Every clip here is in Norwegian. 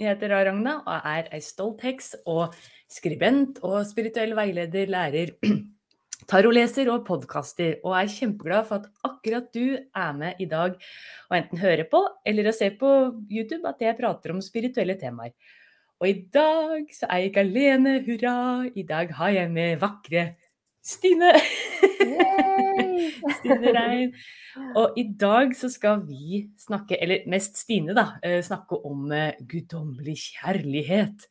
Jeg heter Ragna og er ei stolt heks og skribent og spirituell veileder, lærer, taroleser og podkaster. Og er kjempeglad for at akkurat du er med i dag og enten hører på eller ser på YouTube at jeg prater om spirituelle temaer. Og i dag så er jeg ikke alene, hurra! I dag har jeg med vakre Stine. Stine Rein. Og i dag så skal vi snakke, eller mest Stine, da, eh, snakke om eh, guddommelig kjærlighet.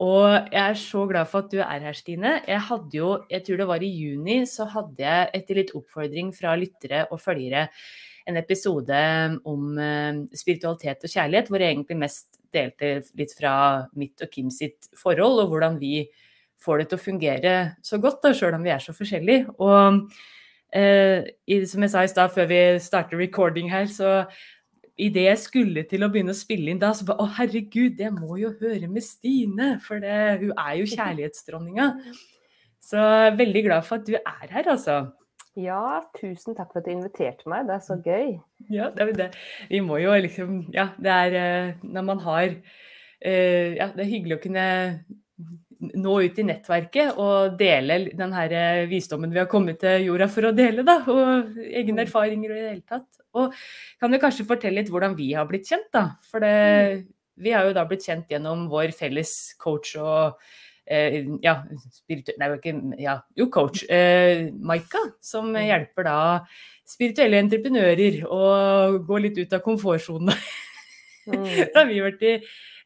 Og jeg er så glad for at du er her, Stine. Jeg hadde jo, jeg tror det var i juni, så hadde jeg etter litt oppfordring fra lyttere og følgere en episode om eh, spiritualitet og kjærlighet, hvor jeg egentlig mest delte litt fra mitt og Kim sitt forhold, og hvordan vi får det til å fungere så godt, sjøl om vi er så forskjellige. Og eh, som jeg sa i stad, før vi starter recording her, så idet jeg skulle til å begynne å spille inn da, så bare Å, herregud, jeg må jo høre med Stine, for det, hun er jo kjærlighetsdronninga. Så veldig glad for at du er her, altså. Ja, tusen takk for at du inviterte meg. Det er så gøy. Ja, det er det. Vi må jo liksom Ja, det er eh, når man har uh, Ja, det er hyggelig å kunne nå ut i nettverket og dele den her eh, visdommen vi har kommet til jorda for å dele, da. Og egne mm. erfaringer og i det hele tatt. Og kan du kanskje fortelle litt hvordan vi har blitt kjent, da. For det, mm. vi har jo da blitt kjent gjennom vår felles coach og eh, ja, nei, ikke, ja, jo, coach, eh, Maika, som mm. hjelper da spirituelle entreprenører å gå litt ut av komfortsonen. Da har vi vært i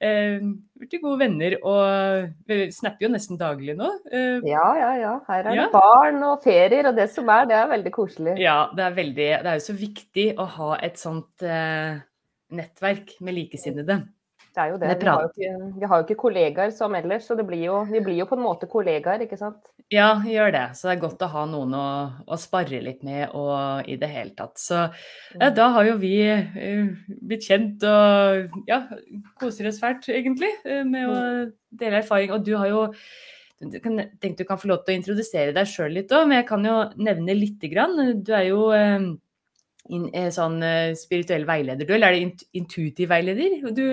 blitt gode venner og vi snapper jo nesten daglig nå. Eh, ja, ja, ja. Her er ja. det barn og ferier og det som er. Det er veldig koselig. Ja, det er veldig Det er jo så viktig å ha et sånt eh, nettverk med likesinnede. Det er jo det. Vi har jo, ikke, vi har jo ikke kollegaer som ellers, så blir jo, vi blir jo på en måte kollegaer, ikke sant? Ja, gjør det. Så det er godt å ha noen å, å spare litt med og i det hele tatt. Så ja, da har jo vi uh, blitt kjent og ja, koser oss fælt, egentlig, uh, med å mm. dele erfaring. Og du har jo jeg tenkte du kan få lov til å introdusere deg sjøl litt òg, men jeg kan jo nevne lite grann. Du er jo uh, in, eh, sånn uh, spirituell veileder, du, eller er det intuitiv veileder? Du,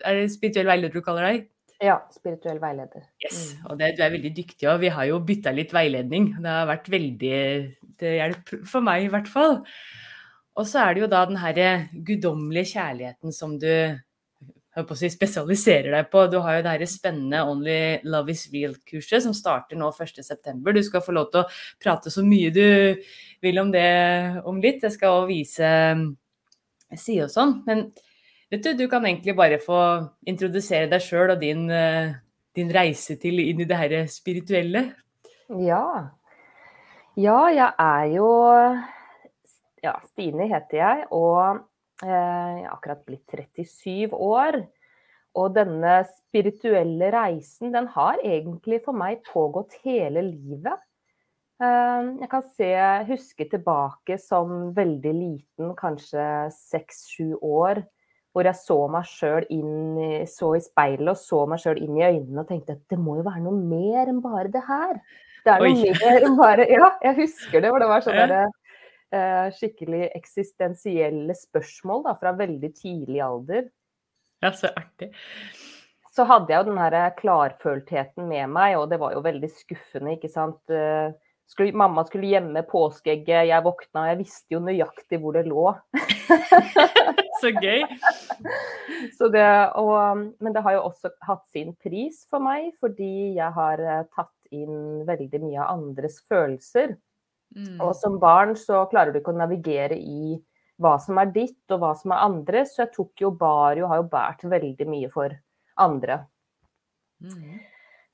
er det spirituell veileder du kaller deg? Ja, spirituell veileder. Yes, mm. og det, du er veldig dyktig, og vi har jo bytta litt veiledning. Det har vært veldig til hjelp for meg, i hvert fall. Og så er det jo da den herre guddommelige kjærligheten som du på å si, spesialiserer deg på. Du har jo det her spennende Only Love Is Real-kurset som starter nå 1.9. Du skal få lov til å prate så mye du vil om det om litt. Jeg skal også vise side og sånn. Men vet du, du kan egentlig bare få introdusere deg sjøl og din, eh, din, reise til inn i det her spirituelle. Ja. Ja, jeg er jo Ja, Stine heter jeg. Og Eh, jeg har akkurat blitt 37 år. Og denne spirituelle reisen, den har egentlig for meg pågått hele livet. Eh, jeg kan se, huske tilbake som veldig liten, kanskje seks-sju år, hvor jeg så meg sjøl inn så i speilet og så meg sjøl inn i øynene og tenkte at det må jo være noe mer enn bare det her. Det er noe Oi. mer enn bare Ja, jeg husker det, hvor det var sånn derre eh, skikkelig eksistensielle spørsmål da, fra veldig tidlig alder. Ja, så artig. Så hadde jeg jo den her klarføltheten med meg, og det var jo veldig skuffende, ikke sant. Eh, skulle, mamma skulle gjemme påskeegget, jeg våkna, jeg visste jo nøyaktig hvor det lå. så gøy. det, og, men det har jo også hatt sin pris for meg, fordi jeg har eh, tatt inn veldig mye av andres følelser. Mm. Og som barn så klarer du ikke å navigere i hva som er ditt og hva som er andres, så jeg tok jo bar jo, har jo båret veldig mye for andre. Mm.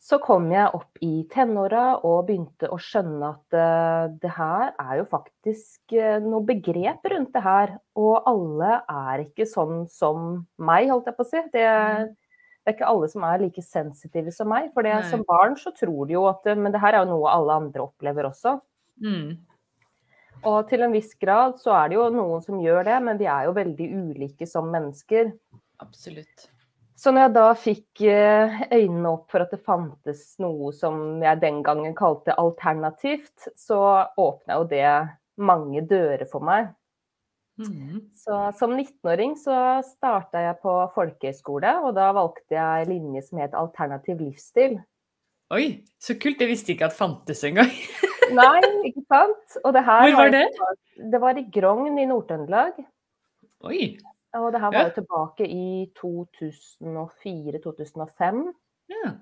Så kom jeg opp i tenåra og begynte å skjønne at uh, det her er jo faktisk uh, noe begrep rundt det her. Og alle er ikke sånn som meg, holdt jeg på å si. Det, det er ikke alle som er like sensitive som meg. For det, som barn så tror de jo at uh, Men det her er jo noe alle andre opplever også. Mm. Og til en viss grad så er det jo noen som gjør det, men vi er jo veldig ulike som mennesker. Absolutt. Så når jeg da fikk eh, øynene opp for at det fantes noe som jeg den gangen kalte alternativt, så åpna jo det mange dører for meg. Mm. Så som 19-åring så starta jeg på folkehøyskole, og da valgte jeg linje som het alternativ livsstil. Oi, så kult. Jeg visste ikke at fantes engang. Nei, ikke sant? Og det her Hvor var det? Det var i Grogn i Nord-Trøndelag. Oi. Og det her var jo tilbake i 2004-2005. Ja.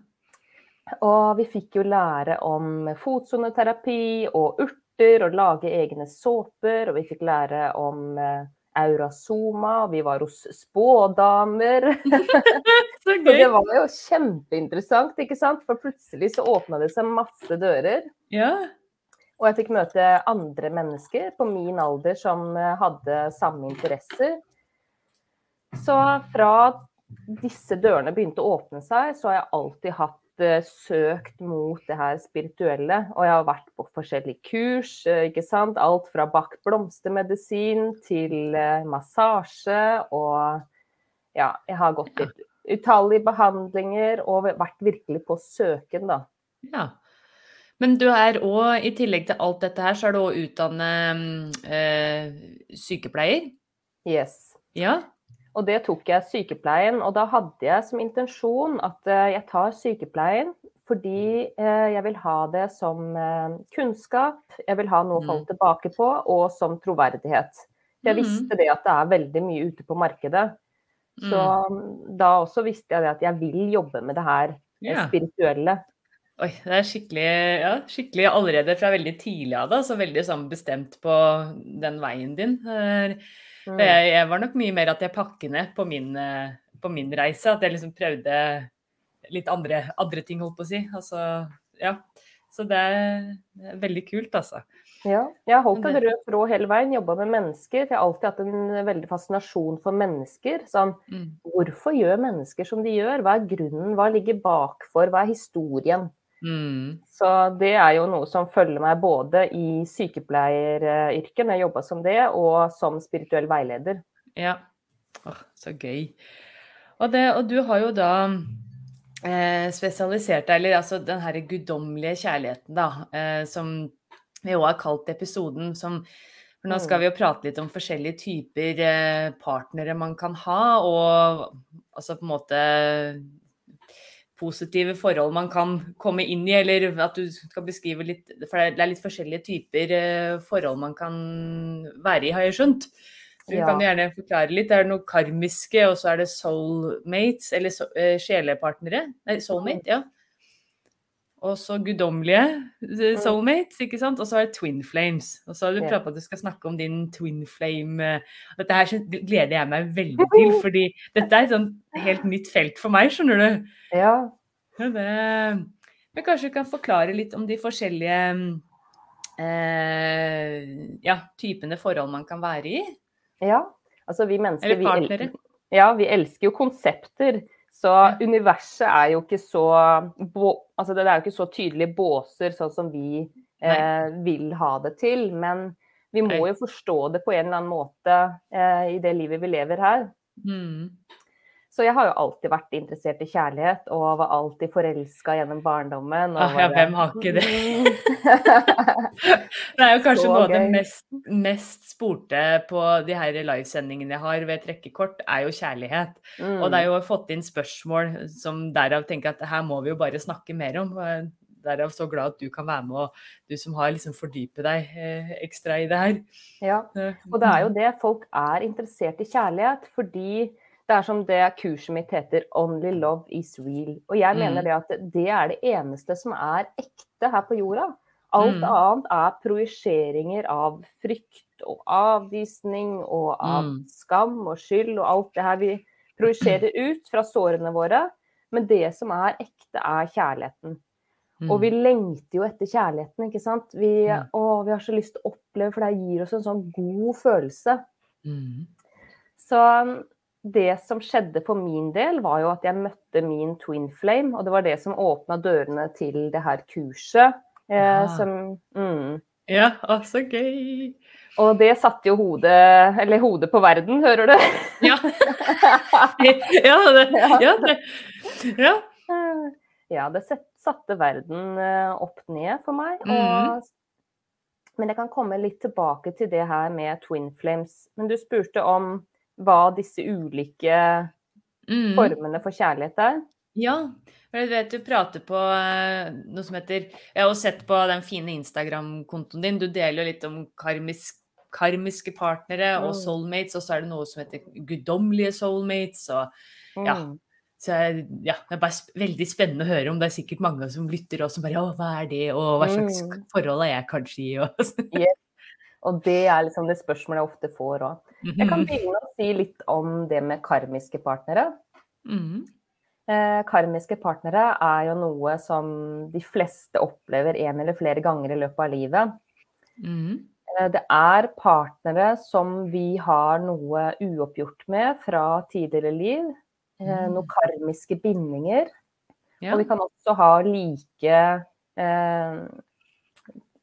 Og vi fikk jo lære om fotsoneterapi og urter og lage egne såper. Og vi fikk lære om eh, aurasoma, vi var hos spådamer. Så Så det var jo kjempeinteressant, ikke sant? For plutselig så åpna det seg masse dører. Ja. Og jeg fikk møte andre mennesker på min alder som eh, hadde samme interesser. Så fra disse dørene begynte å åpne seg, så har jeg alltid hatt søkt mot det her spirituelle. Og jeg har vært på forskjellige kurs, eh, ikke sant. Alt fra bakt blomstermedisin til eh, massasje. Og ja, jeg har gått i utallige behandlinger og vært virkelig på søken, da. ja. Men du er òg, i tillegg til alt dette her, så er du òg utdannet øh, sykepleier? Yes. Ja. Og det tok jeg sykepleien, og da hadde jeg som intensjon at eh, jeg tar sykepleien fordi eh, jeg vil ha det som eh, kunnskap, jeg vil ha noe å falle tilbake på, og som troverdighet. Jeg Mhm. visste det at det er veldig mye ute på markedet. Så mm, da også visste jeg det at jeg vil jobbe med det her spirituelle. Oi, det er skikkelig, ja, skikkelig allerede fra veldig tidlig av, da, så veldig sånn bestemt på den veien din. Mm. Jeg, jeg var nok mye mer at jeg pakker ned på min, eh, på min reise. At jeg liksom prøvde litt andre, andre ting, holdt på å si. Altså, ja. Så det er, veldig kult, altså. Ja, jeg har holdt en rød tråd hele veien, jobba med mennesker. Jeg har alltid hatt en veldig fascinasjon for mennesker. Sånn, Mm. hvorfor gjør mennesker som de gjør? Hva er grunnen? Hva ligger bakfor? Hva er historien? Mm. Så det er jo noe som følger meg både i sykepleieryrket, når jeg jobba som det, og som spirituell veileder. Ja. Åh, så gøy. Og, det, og du har jo da eh, spesialisert deg, eller altså den herre guddommelige kjærligheten, da, eh, som vi òg har kalt episoden, som for nå skal vi jo prate litt om forskjellige typer eh, partnere man kan ha, og altså på en måte positive forhold man kan komme inn i, eller at du skal beskrive litt For det er litt forskjellige typer eh, forhold man kan være i, har jeg skjønt. Du Ja. kan gjerne forklare litt. Er Det noe karmiske, og så er det soulmates, eller so, eh, sjelepartnere. Nei, soulmate, ja. Og så guddommelige eh, soulmates, ikke sant. Og så har jeg twin flames. Og så har du prata at du skal snakke om din twin flame. eh, Dette her gleder jeg meg veldig til, fordi dette er et sånn helt nytt felt for meg, skjønner du. Ja, det... Men kanskje du kan forklare litt om de forskjellige eh, ja, typene forhold man kan være i? ja. Altså vi mennesker Eller vi el- Ja, vi elsker jo konsepter. Så universet er jo ikke så Altså det er jo ikke så tydelige båser sånn som vi eh, vil ha det til. Men vi må jo forstå det på en eller annen måte eh, i det livet vi lever her. Mm. Så jeg har jo alltid vært interessert i kjærlighet, og var alltid forelska gjennom barndommen. Ah, ja, hvem har ikke det? Det er jo kanskje noe av det mest, mest spurte på de her livesendingene jeg har ved trekkekort, er jo kjærlighet. Og det er jo fått inn spørsmål som derav tenker at her må vi jo bare snakke mer om. Derav så glad at du kan være med, og du som har liksom fordypet deg eh, ekstra i det her. Ja, Eh, og det er jo det. Folk er interessert i kjærlighet fordi Det er som det kurset mitt heter 'Only love is real'. Og jeg mener Mm. det at det er det eneste som er ekte her på jorda. Alt Mm. annet er projiseringer av frykt og avvisning og av Mm. skam og skyld og alt det her vi projiserer ut fra sårene våre. Men det som er ekte, er kjærligheten. Og vi lengter jo etter kjærligheten, ikke sant. Vi, å, vi har så lyst til å oppleve, for det gir oss en sånn god følelse. Så det som skjedde for min del, var jo at jeg møtte min twin flame, og det var det som åpna dørene til det her kurset. Eh, Ah. som, mm. Ja, å, så gøy. Og det satte jo hodet, eller hodet på verden, hører du? Ja. ja, det, ja, det. Ja. Ja, det satte verden eh, opp ned for meg. Og, mm. men jeg kan komme litt tilbake til det her med twin flames. Men du spurte om hva disse ulike Mm. formene for kjærlighet er. Ja, for jeg vet du prater på eh, noe som heter Jeg har også sett på den fine Instagram-kontoen din. Du deler jo litt om karmisk, karmiske partnere og Mm. soulmates, og så er det noe som heter guddommelige soulmates. og Ja. Mm. Så ja, det er bare veldig spennende å høre om. Det er sikkert mange som lytter og som bare Å, hva er det, og hva slags Mm. forhold er jeg kanskje i, og Og det er liksom det spørsmålet jeg ofte får òg. Jeg kan begynne å si litt om det med karmiske partnere. Mm. Eh, karmiske partnere er jo noe som de fleste opplever en eller flere ganger i løpet av livet. Mm. Eh, Det er partnere som vi har noe uoppgjort med fra tidligere liv. Eh, Mm. Noen karmiske bindinger. Ja. Og vi kan også ha like eh,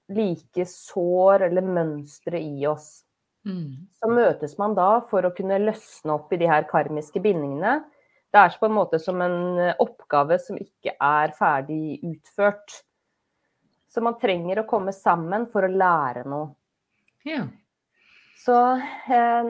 like sår eller mønstre i oss. Mm. Så møtes man da for å kunne løsne opp i de her karmiske bindingene. Det er på en måte som en eh, oppgave som ikke er ferdig utført. Så man trenger å komme sammen for å lære noe. ja. Så eh,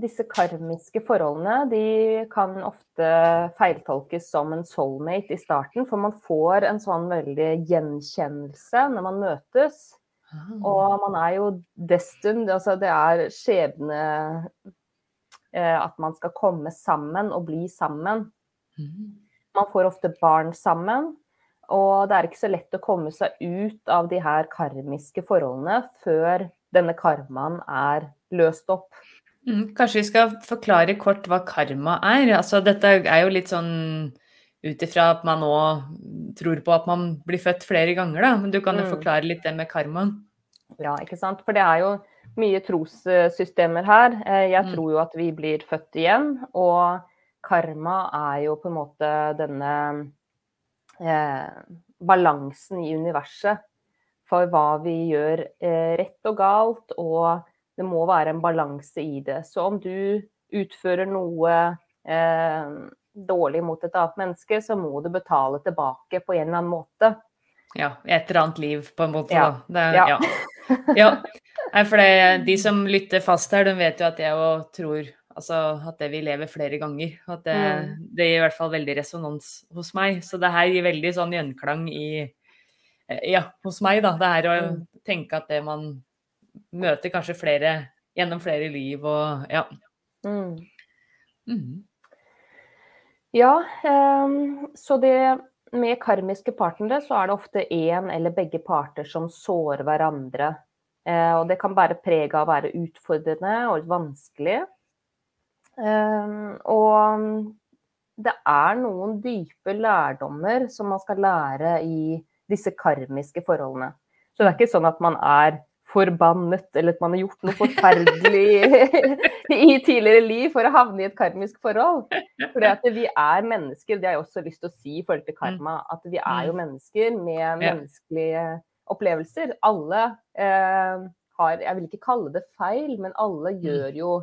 disse karmiske forholdene de kan ofte feiltolkes som en soulmate i starten, for man får en sånn veldig gjenkjennelse når man møtes. Ah. Og man er jo destined, altså det er skjebne eh, at man skal komme sammen og bli sammen. Mhm. Man får ofte barn sammen, og det er ikke så lett å komme seg ut av de her karmiske forholdene før denne karmaen er løst opp. Mm, Kanskje vi skal forklare kort hva karma er. Altså, dette er jo litt sånn ut ifra at man nå tror på at man blir født flere ganger, da. Men du kan jo Mm. forklare litt det med karmaen. Ja, ikke sant? For det er jo mye trossystemer her. Eh, Jeg Mm. tror jo at vi blir født igjen, og karma er jo på en måte denne eh, balansen i universet for hva vi gjør eh, rett og galt, og det må være en balanse i det. Så om du utfører noe eh, dårlig mot et annet menneske, så må du betale tilbake på en eller annen måte. Ja, et eller annet liv, på en måte. Ja. Da. Det, er- Ja. ja. ja. Nei, for det, de som lytter fast her, de vet jo at jeg òg tror altså, at det vi lever flere ganger. At det, Mm. det gir i hvert fall veldig resonans hos meg. Så det her gir veldig sånn gjenklang i Ja, hos meg, da. Det er å Mm. tenke at det man møter kanskje flere gjennom flere liv og ja. Mm. Mm. Ja, ehm, så det med karmiske partnere så er det ofte én eller begge parter som sårer hverandre. Eh, og det kan bære preg av å være utfordrende og vanskelig. Ehm, og det er noen dype lærdommer som man skal lære i disse karmiske forholdene. Så det er ikke sånn at man er forbannet, eller at man har gjort noe forferdelig i tidligere liv for å havne i et karmisk forhold. Fordi at vi er mennesker, det har jeg også lyst til å si i forhold til karma, at vi er jo mennesker med menneskelige opplevelser. Alle eh, har, jeg vil ikke kalle det feil, men alle gjør jo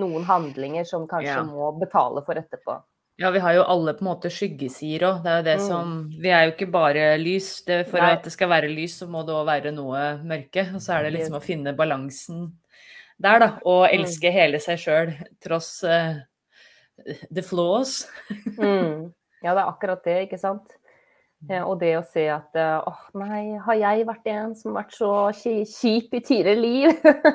noen handlinger som kanskje må betale for etterpå. Ja, vi har jo alle på en måte skyggesider òg. Det er jo det Mm. som Vi er jo ikke bare lys. Det, for Nei. at det skal være lys, så må det òg være noe mørke. Og så er det liksom å finne balansen der, da. Og Mm. elske hele seg sjøl tross uh, the flaws. Mm. Ja, det er akkurat det, ikke sant. Eh, og det å se at åh oh, nei, har jeg vært en som har vært så kjip i tidligere liv?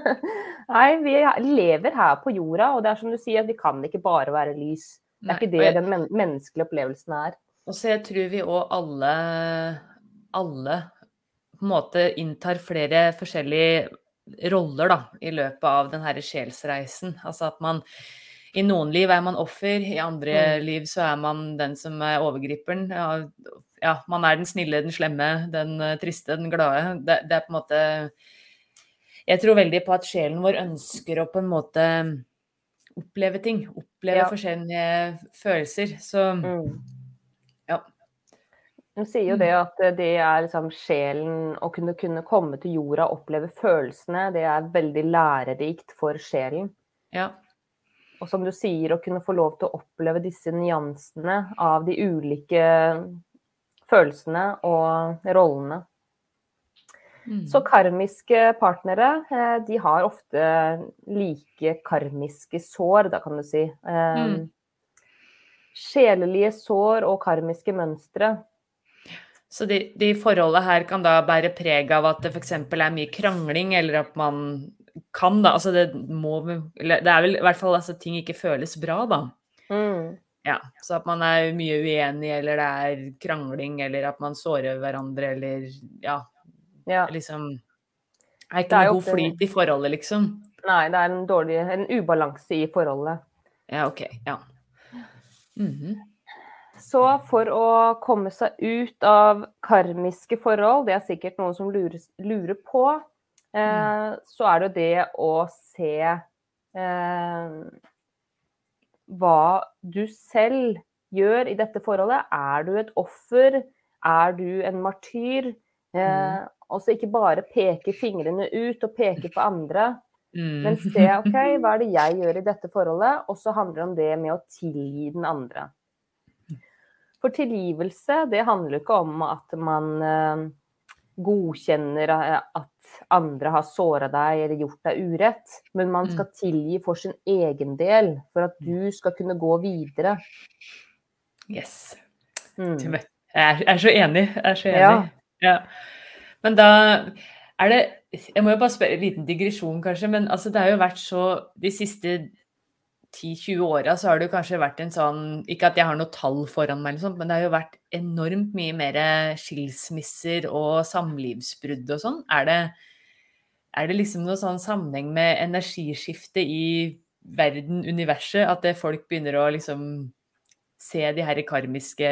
nei, vi lever her på jorda, og det er som du sier, vi kan ikke bare være lys. Det er ikke det den men menneskelige opplevelsen er. Og så jeg tror vi òg alle, alle på en måte inntar flere forskjellige roller da, i løpet av den herre sjelsreisen. Altså at man i noen liv er man offer, i andre mm. liv så er man den som er overgriperen. Ja, ja, man er den snille, den slemme, den uh, triste, den glade. Det, det, er på en måte Jeg tror veldig på at sjelen vår ønsker å på en måte oppleve ting. Oppleve ja. forskjellige følelser. Så mm. ja. Hun sier jo det at det er liksom sjelen Å kunne, kunne komme til jorda og oppleve følelsene, det er veldig lærerikt for sjelen. Ja. Og som du sier, å kunne få lov til å oppleve disse nyansene av de ulike følelsene og rollene. Mm. Så karmiske partnere, eh, de har ofte like karmiske sår, da kan du si. Eh, mm. Sjelelige sår og karmiske mønstre så de, de forholdet her kan da bære preg av at det f.eks. er mye krangling, eller at man kan, da. Altså det må Det er vel i hvert fall altså ting ikke føles bra, da. Mm. Ja, så at man er mye uenig, eller det er krangling, eller at man sårer hverandre, eller ja. Ja. Liksom Det er ikke noe god flyt i forholdet, liksom. Nei, det er en dårlig En ubalanse i forholdet. Ja, OK. Ja. Mm -hmm. Så for å komme seg ut av karmiske forhold, det er sikkert noen som lurer, lurer på, eh, mm. så er det det å se eh, hva du selv gjør i dette forholdet. Er du et offer? Er du en martyr? Eh, mm. Og så ikke bare peke fingrene ut og peke på andre. Mm. Men se OK, hva er det jeg gjør i dette forholdet? Og så handler det om det med å tilgi den andre. For tilgivelse, det handler ikke om at man eh, godkjenner eh, at andre har såra deg eller gjort deg urett, men man skal mm. tilgi for sin egen del, for at du skal kunne gå videre. Yes. Mm. Jeg er, så enig. Jeg er så enig. Ja. ja. Men da er det Jeg må jo bare spørre en liten digresjon, kanskje, men altså, det har jo vært så de siste 10-20 åra så har det jo kanskje vært en sånn Ikke at jeg har noe tall foran meg, sånt, men det har jo vært enormt mye mer skilsmisser og samlivsbrudd og sånn. Er er det liksom noe sånn sammenheng med energiskifte i verden, universet, at folk begynner å liksom se de her karmiske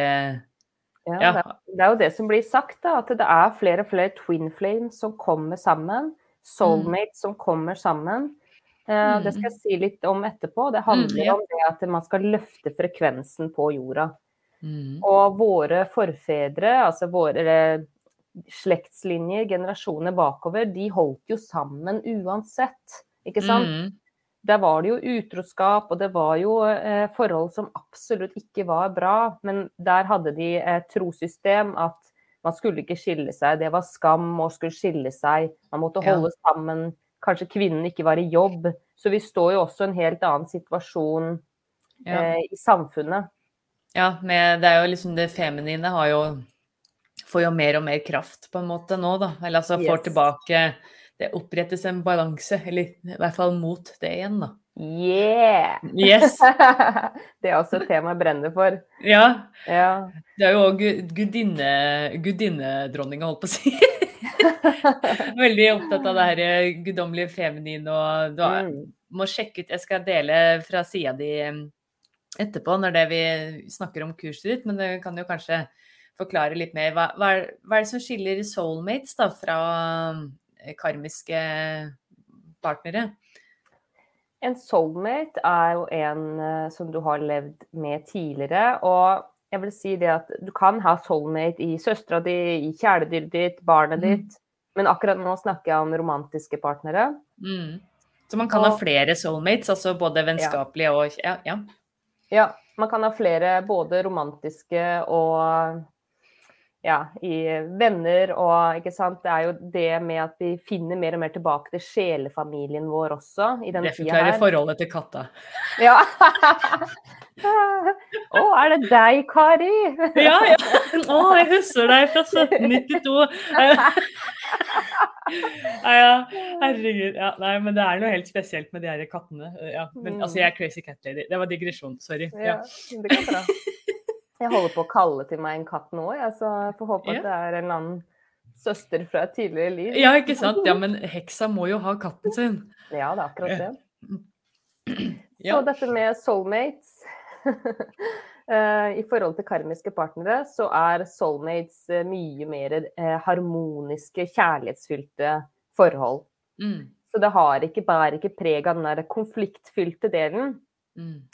ja, ja. Det er jo det som blir sagt, da, at det er flere og flere twin flames som kommer sammen. Soulmates mm. som kommer sammen. Mm. Det skal jeg si litt om etterpå. Det handler mm, ja. om det at man skal løfte frekvensen på jorda. Mm. Og våre forfedre, altså våre slektslinjer, generasjoner bakover, de holdt jo sammen uansett. Ikke sant? Der var det jo utroskap, og det var jo eh, forhold som absolutt ikke var bra. Men der hadde de et trosystem at man skulle ikke skille seg. Det var skam å skulle skille seg. Man måtte holde ja. sammen kanskje kvinnen ikke var i jobb. Så vi står jo også i en helt annen situasjon ja. eh, i samfunnet. Ja, med, det er jo liksom det feminine har jo får jo mer og mer kraft på en måte nå, da. Eller altså får yes. tilbake Det opprettes en balanse, eller i hvert fall mot det igjen, da. Yeah! Yes. det er også et tema jeg brenner for. Ja. ja. Det er jo òg gudinne, gudinnedronninga, holdt på å si. Veldig opptatt av det her eh, guddommelige feminin og du mm. må sjekke ut Jeg skal dele fra sida di eh, etterpå når det vi snakker om kurset ditt, men det kan jo kanskje forklare litt mer. Hva, hva, er, hva er, det som skiller soulmates da fra karmiske partnere? En soulmate er jo en som du har levd med tidligere. og jeg vil si det at du kan ha soulmate i søstera di, i kjæledyret ditt, barnet mm. ditt. Men akkurat nå snakker jeg om romantiske partnere. Mm. Så man kan og, ha flere soulmates, altså både vennskapelige ja. og ja, ja. Ja, man kan ha flere både romantiske og ja, i venner og ikke sant. Det er jo det med at vi finner mer og mer tilbake til sjelefamilien vår også. i. Det forklarer forholdet til katta. Ja. Å, er det deg, Kari? ja, ja. Å, jeg husker deg fra 1792! ja, ja, herregud. Ja, nei, men det er noe helt spesielt med de her kattene. Ja, men altså, jeg er crazy cat lady. Det var digresjon, sorry. Ja, det kan bra. Jeg holder på å kalle til meg en katt nå, jeg, så jeg får håpe at det er en eller annen søster fra et tidligere liv. Ja, ikke sant. Ja, men heksa må jo ha katten sin. Ja, det er akkurat det. Så dette med soulmates I forhold til karmiske partnere, så er soulmates eh, mye mer eh, harmoniske, kjærlighetsfylte forhold. Mm. Så det har ikke, bærer ikke preg av den der konfliktfylte delen. Mm.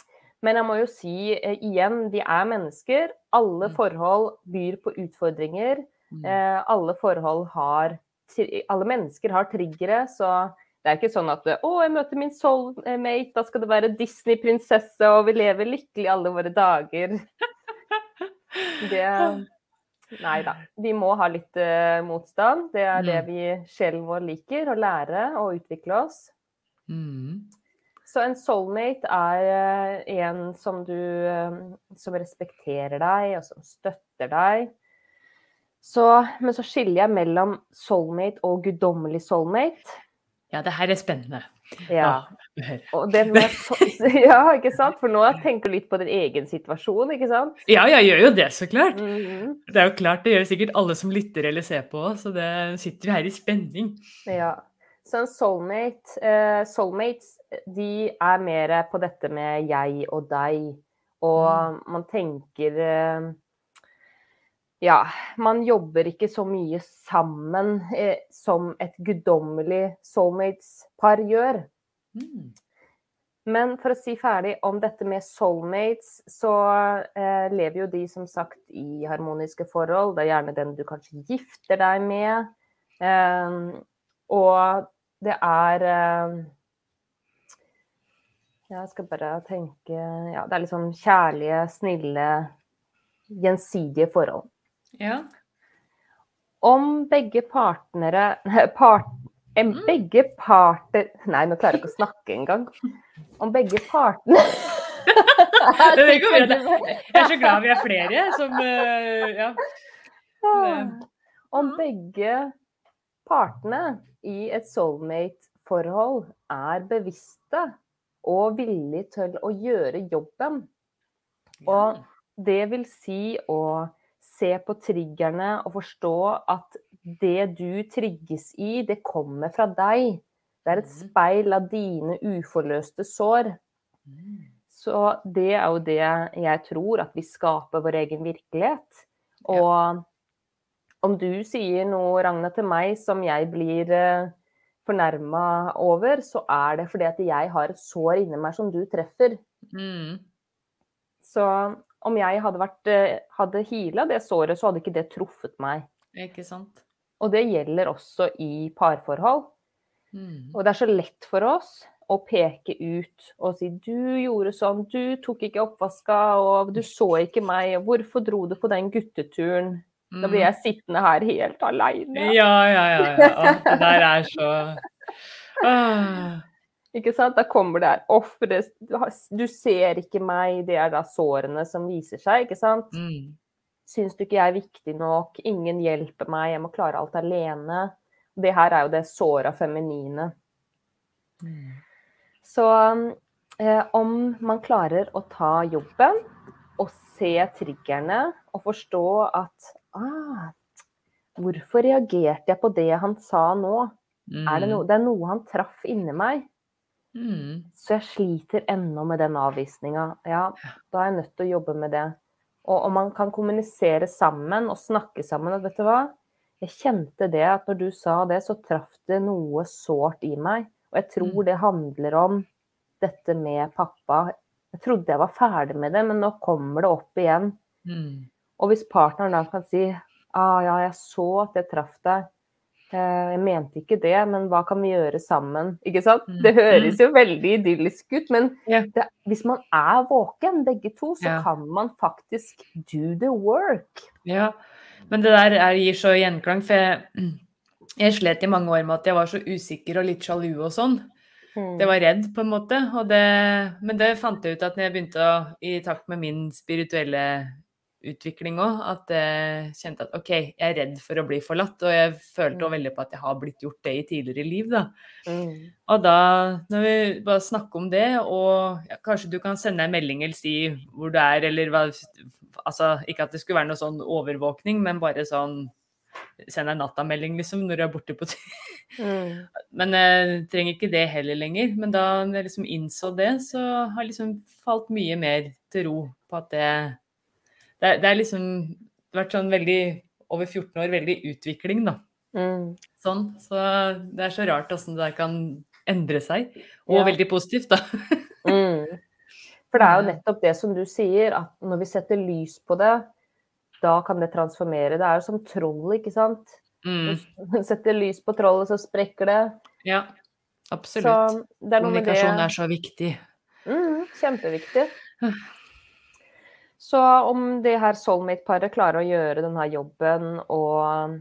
Men jeg må jo si eh, igjen, vi er mennesker. Alle Mm. forhold byr på utfordringer. Mm. Eh, alle forhold har Alle mennesker har triggere, så det er ikke sånn at å, jeg møter min soulmate, da skal det være Disney-prinsesse, og vi lever lykkelig alle våre dager. Det Nei da. Vi må ha litt uh, motstand. Det er det Mm. vi sjelen vår liker, å lære og utvikle oss. Mm. Så en soulmate er eh, en som du eh, Som respekterer deg, og som støtter deg. Så, men så skiller jeg mellom soulmate og guddommelig soulmate. Ja, det her er spennende. Ja. Det ja, ikke sant? For nå tenker du litt på din egen situasjon, ikke sant? Ja, jeg gjør jo det, så klart. Mhm. Det er jo klart, det gjør sikkert alle som lytter eller ser på så det sitter jo her i spenning. Ja. Så en soulmate eh, Soulmates, de er mer på dette med jeg og deg. Og man tenker eh, Ja, man jobber ikke så mye sammen eh, som et guddommelig soulmates-par gjør. Mm. Men for å si ferdig om dette med soulmates, så lever jo de som sagt i harmoniske forhold. Det er gjerne den du kanskje gifter deg med. Og det er eh, Jeg skal bare tenke Ja, det er sånn kjærlige, snille, gjensidige forhold. Ja. Om begge partnere part, en, Begge parter Nei, nå klarer jeg ikke å snakke engang. Om begge partene. Jeg er så glad vi er flere som eh, Ja. Om begge partene i et soulmate-forhold er bevisste og villige til å gjøre jobben. Og det vil si å se på triggerne og forstå at det du trigges i, det kommer fra deg. Det er et Mhm. speil av dine uforløste sår. Mm. Så det er jo det jeg tror, at vi skaper vår egen virkelighet. Og om du sier noe, Ragna, til meg som jeg blir eh, fornærma over, så er det fordi at jeg har et sår inni meg som du treffer. Mm. Så om jeg hadde, vært, eh, hadde heala det såret, så hadde ikke det truffet meg. Ikke sant? Og det gjelder også i parforhold. Mm. Og det er så lett for oss å peke ut og si 'du gjorde sånn, du tok ikke oppvaska, og du så ikke meg', og 'hvorfor dro du på den gutteturen'? Da blir jeg sittende her helt aleine. Mm. Ja, ja, ja. ja. Å, det der er så ah. Ikke sant? Da kommer det her offeret du, du ser ikke meg, det er da sårene som viser seg, ikke sant? mm. Syns du ikke jeg er viktig nok? Ingen hjelper meg, jeg må klare alt alene. Det her er jo det såra feminine. Mm. Så eh, om man klarer å ta jobben og se triggerne og forstå at ah, Hvorfor reagerte jeg på det han sa nå? Er det, no, det er noe han traff inni meg, Mm. så jeg sliter ennå med den avvisninga. Ja, da er jeg nødt til å jobbe med det. Og om man kan kommunisere sammen og snakke sammen vet du hva, jeg kjente det at når du sa det, så traff det noe sårt i meg. Og jeg tror Mm. det handler om dette med pappa. Jeg trodde jeg var ferdig med det, men nå kommer det opp igjen. Mm. Og hvis partneren da kan si ah, ja, jeg så at jeg traff deg. Eh, Jeg mente ikke det, men hva kan vi gjøre sammen? Ikke sant? Mm. Det høres jo veldig idyllisk ut, men det, hvis man er våken, begge to, så Ja. kan man faktisk do the work. Ja, men det der er, gir så gjenklang, for jeg, jeg slet i mange år med at jeg var så usikker og litt sjalu og sånn. Mm. Jeg var redd, på en måte. Og det, men det fant jeg ut at når jeg begynte å, i takt med min spirituelle utvikling òg. At jeg kjente at OK, jeg er redd for å bli forlatt. Og jeg følte òg Mm. veldig på at jeg har blitt gjort det i tidligere liv, da. Mm. Og da, når vi bare snakker om det, og ja, kanskje du kan sende en melding eller si hvor du er, eller hva Altså ikke at det skulle være noe sånn overvåkning, men bare sånn Send en nattamelding, liksom, når du er borte på tur. Mm. Men jeg trenger ikke det heller lenger. Men da jeg liksom innså det, så har liksom falt mye mer til ro på at det Det det er liksom det har vært sånn veldig Over 14 år veldig utvikling, da. Mm. Sånn. Så det er så rart åssen det der kan endre seg. Og Ja. veldig positivt, da. Mm. For det er jo nettopp det som du sier, at når vi setter lys på det, da kan det transformere. Det er jo som troll, ikke sant. Mm. Du setter lys på trollet, så sprekker det. Ja, Så absolutt. Kommunikasjon er så viktig. Mm, kjempeviktig. Så om det her soulmate-paret klarer å gjøre denne jobben og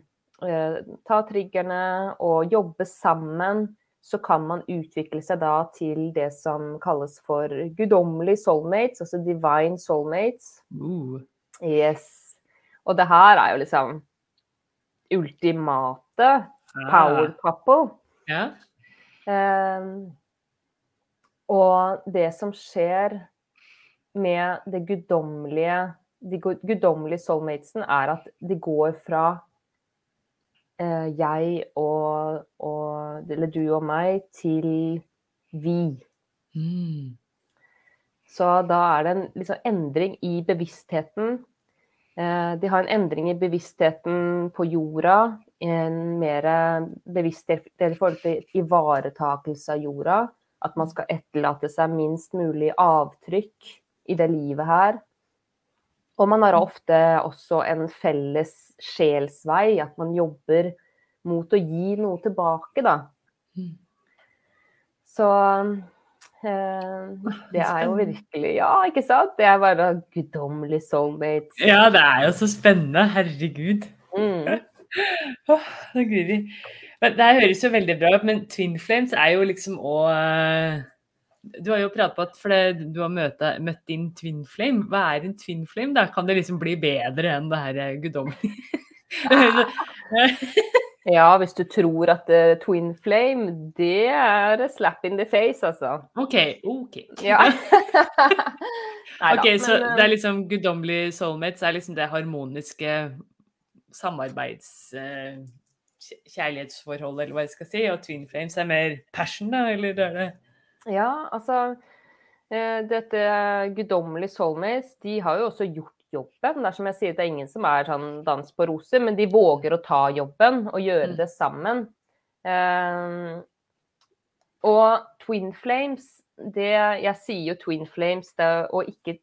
eh, ta triggerne og jobbe sammen, så kan man utvikle seg da til det som kalles for guddommelig soulmates, altså divine soulmates. Uh. Yes. Og det her er jo liksom ultimate power couple. Ah, Ja. Ehm, og det som skjer med det guddommelige De gu- guddommelige soulmatesen, er at de går fra eh, jeg og, og Eller du og meg til vi. Mm. Så da er det en liksom, endring i bevisstheten. Eh, de har en endring i bevisstheten på jorda. En mer bevissthet i forhold til ivaretakelse av jorda. At man skal etterlate seg minst mulig avtrykk i det livet her. Og man har ofte også en felles sjelsvei, at man jobber mot å gi noe tilbake, da. Mm. Så eh, det er jo virkelig Ja, ikke sant? Det er bare guddommelig soulmates. ja, det er jo så spennende. Herregud. Mm. oh, det gruer. Men Det høres jo veldig bra ut, men Twin Flames er jo liksom òg Du har jo pratet på at fordi du har møte, møtt din Twin Flame. Hva er en Twin Flame? Da kan det liksom bli bedre enn det her eh, guddommelige. Ja, hvis du tror at uh, twin flame, det er a slap in the face, altså. OK. ok. Ja. Neida, Ok, Så men, eh, det er liksom guddommelig soulmates er liksom det harmoniske samarbeids... uh, eller hva jeg skal si. Og Twin Flames er mer passion, da? Eller er det Ja, altså eh, Dette guddommelige soulmates, de har jo også gjort jobben. Det er som jeg sier, det er ingen som er sånn dans på roser, men de våger å ta jobben og gjøre Mm. det sammen. Um, og twin flames, det Jeg sier jo twin flames det, og ikke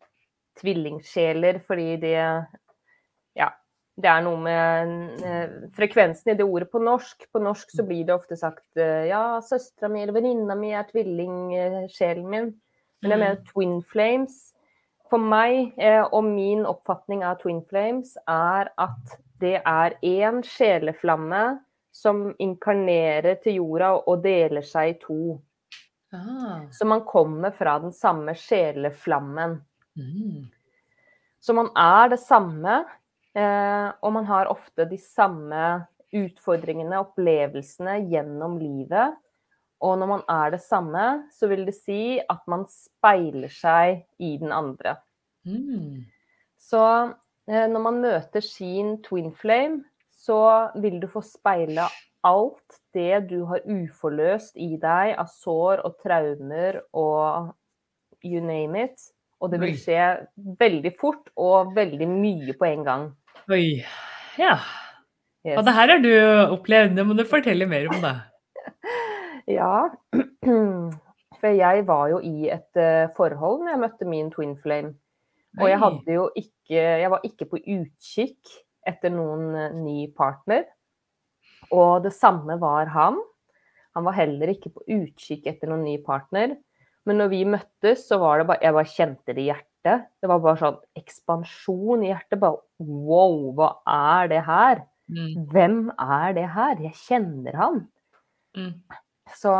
tvillingsjeler, fordi det. Det er noe med eh, frekvensen i det ordet på norsk. På norsk så blir det ofte sagt eh, ja, søstera mi eller venninna mi er tvillingsjelen min. Men jeg Mm. mener twin flames. For meg eh, og min oppfatning av twin flames er at det er én sjeleflamme som inkarnerer til jorda og deler seg i to. ah. Så man kommer fra den samme sjeleflammen. Mm. Så man er det samme, eh, og man har ofte de samme utfordringene, opplevelsene, gjennom livet. Og når man er det samme, så vil det si at man speiler seg i den andre. Mm. Så eh, når man møter sin twin flame, så vil du få speila alt det du har uforløst i deg av sår og traumer og you name it. Og det vil skje veldig fort og veldig mye på en gang. Oi. Ja. Yes. Og det her har du opplevd, det må du fortelle mer om, da. Ja, for jeg var jo i et eh, forhold når jeg møtte min twin flame. Og jeg hadde jo ikke Jeg var ikke på utkikk etter noen eh, ny partner. Og det samme var han. Han var heller ikke på utkikk etter noen ny partner. Men når vi møttes, så var det bare Jeg bare kjente det i hjertet. Det var bare sånn ekspansjon i hjertet. Bare wow, hva er det her? Mm. Hvem er det her? Jeg kjenner han. Mm. Så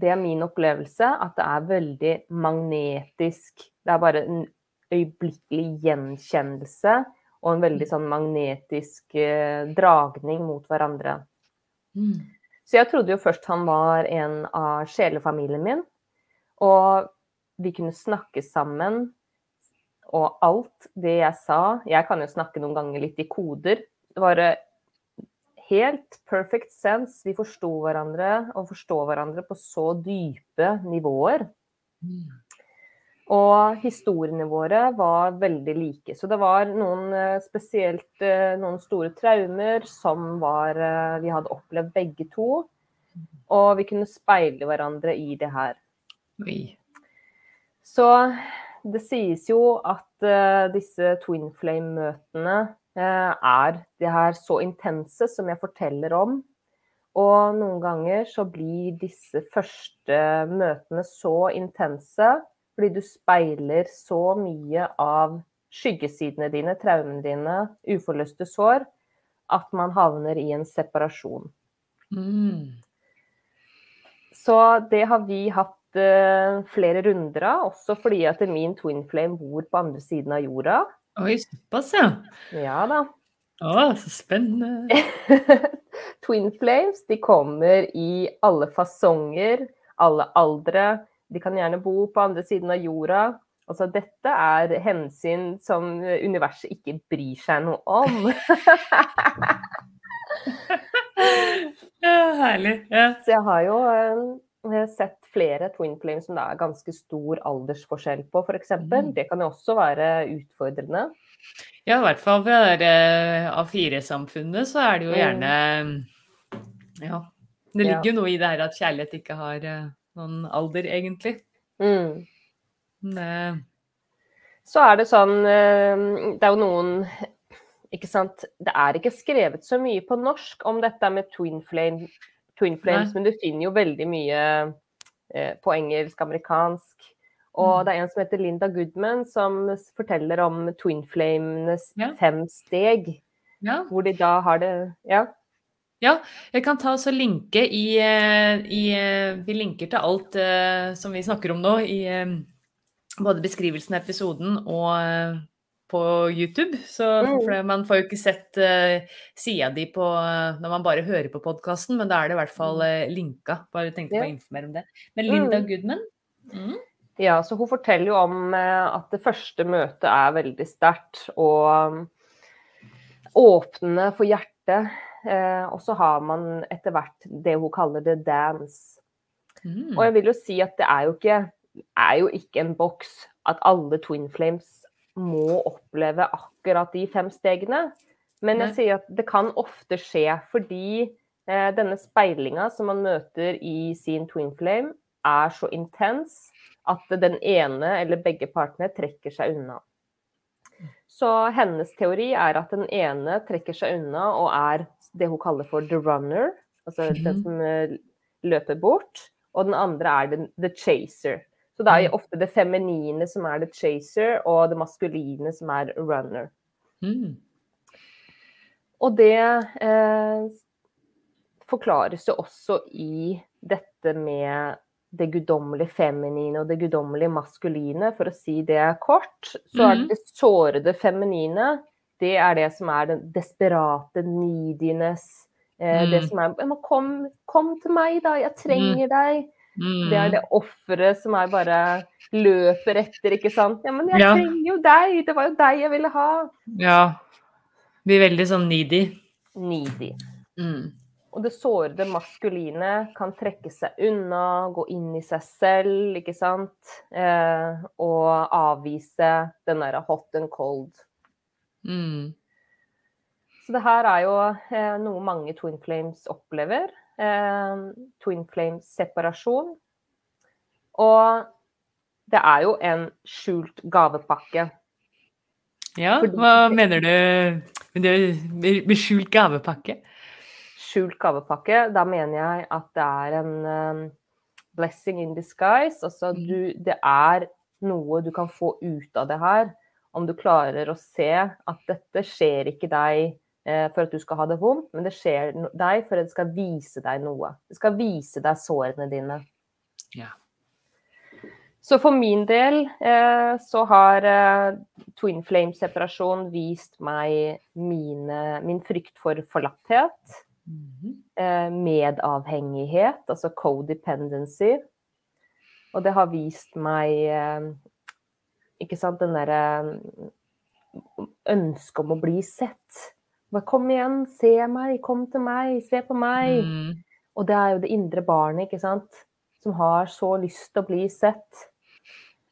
det er min opplevelse, at det er veldig magnetisk. Det er bare en øyeblikkelig gjenkjennelse og en veldig sånn magnetisk eh, dragning mot hverandre. Mm. Så jeg trodde jo først han var en av sjelefamilien min, og vi kunne snakke sammen. Og alt det jeg sa Jeg kan jo snakke noen ganger litt i koder. Det var eh, helt perfect sense. Vi forsto hverandre, og forstår hverandre på så dype nivåer. Mm. Og historiene våre var veldig like. Så det var noen eh, spesielt eh, noen store traumer som var, vi hadde opplevd begge to. Og vi kunne speile hverandre i det her. Oi. Så det sies jo at uh, disse twin flame-møtene uh, er de her så intense som jeg forteller om. Og noen ganger så blir disse første møtene så intense fordi du speiler så mye av skyggesidene dine, traumene dine, uforløste sår, at man havner i en separasjon. Mm. Så det har vi hatt eh, flere runder av, også fordi at min twin flame bor på andre siden av jorda. Oi, såpass, ja. Ja da. Å, så spennende. twin flames de kommer i alle fasonger, alle aldre. De kan gjerne bo på andre siden av jorda. Altså, dette er hensyn som universet ikke bryr seg noe om. Ja, herlig. Ja. Så jeg har jo eh, sett flere twin flames som det er ganske stor aldersforskjell på, f.eks. Mm. Det kan jo også være utfordrende. ja, i hvert fall ved det A4-samfunnet så er det jo Mm. gjerne Ja. Det ligger jo noe i det her at kjærlighet ikke har eh, noen alder, egentlig. Mm. Men, eh, Så er det sånn eh, Det er jo noen Ikke sant. Det er ikke skrevet så mye på norsk om dette med twin, flame, twin flames, men du finner jo veldig mye eh, på engelsk, amerikansk. Og Mm. det er en som heter Linda Goodman, som forteller om twin flamenes Ja. fem steg. ja. Hvor de da har det Ja. Ja, jeg kan ta og linke i, eh, i eh, Vi linker til alt eh, som vi snakker om nå, i eh, både beskrivelsen av episoden og eh, på YouTube. Så Mm. for man får jo ikke sett uh, sida di på, eh, når man bare hører på podkasten, men da er det i hvert fall uh, linka. Bare tenkte på å informere om det. Men Linda Mm. Goodman? Mm. Ja, så hun forteller jo om at det første møtet er veldig sterkt og um, åpne for hjertet. Og så har man etter hvert det hun kaller the dance. Mm. Og jeg vil jo si at det er jo ikke, er jo ikke en boks at alle twin flames må oppleve akkurat de fem stegene. Men jeg sier at det kan ofte skje fordi eh, denne speilinga som man møter i sin twin flame, er så intens at den ene eller begge partene trekker seg unna. Så hennes teori er at den ene trekker seg unna og er det hun kaller for the runner, altså den Mhm. som eh, løper bort, og den andre er the chaser. Så det er jo ofte det feminine som er the chaser, og det maskuline som er runner. Mm. Og det eh, forklares jo også i dette med det guddommelige feminine og det guddommelige maskuline. For å si det kort, så er det det sårede feminine. Det er det som er den desperate neediness. Eh, Det Mm. som er «Men kom, kom til meg, da. Jeg trenger deg. Mm. Det er det offeret som er bare løper etter, ikke sant. Ja, men jeg Ja. trenger jo deg. Det var jo deg jeg ville ha. Ja. Blir veldig sånn needy. Needy. Mm. Og det sårede maskuline kan trekke seg unna, gå inn i seg selv, ikke sant. Eh, og avvise den derre hot and cold. Mm. Så det her er jo eh, noe mange twin flames opplever. Eh, twin Flame-separasjon. Og det er jo en skjult gavepakke. Ja, Fordi- hva mener du med skjult gavepakke? skjult gavepakke, da mener jeg at det er en um, blessing in disguise. Altså Mm. du, det er noe du kan få ut av det her. Om du klarer å se at dette skjer ikke deg for at du skal ha det vondt, men det skjer deg for at det skal vise deg noe. Det skal vise deg sårene dine. Ja. Så for min del eh, så har eh, twin flame-separasjon vist meg mine, min frykt for forlatthet. Mm -hmm. medavhengighet, altså codependency. Og det har vist meg eh, ikke sant, den derre ønsket om å bli sett. Bare kom igjen, se meg, kom til meg, se på meg. Mm. Og det er jo det indre barnet, ikke sant, som har så lyst til å bli sett.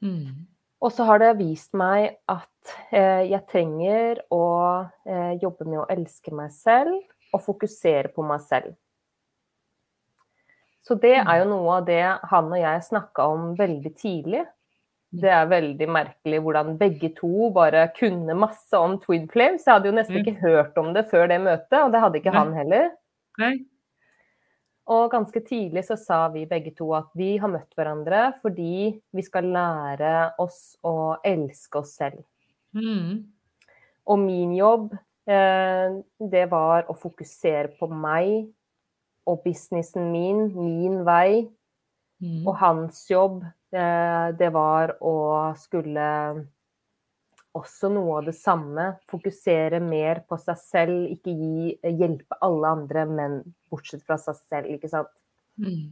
Mm. Og så har det vist meg at eh, jeg trenger å eh, jobbe med å elske meg selv og fokusere på meg selv. Så det er jo noe av det han og jeg snakka om veldig tidlig. Det er veldig merkelig hvordan begge to bare kunne masse om Twin Flames. Jeg hadde jo nesten Mm. ikke hørt om det før det møtet, og det hadde ikke Nei. han heller. Nei. Og ganske tidlig så sa vi begge to at vi har møtt hverandre fordi vi skal lære oss å elske oss selv. Mm. Og min jobb, eh, det var å fokusere på meg og businessen min, min vei. Mm. Og hans jobb, det var å skulle også noe av det samme. Fokusere mer på seg selv, ikke gi, hjelpe alle andre, men bortsett fra seg selv, ikke sant. Mm.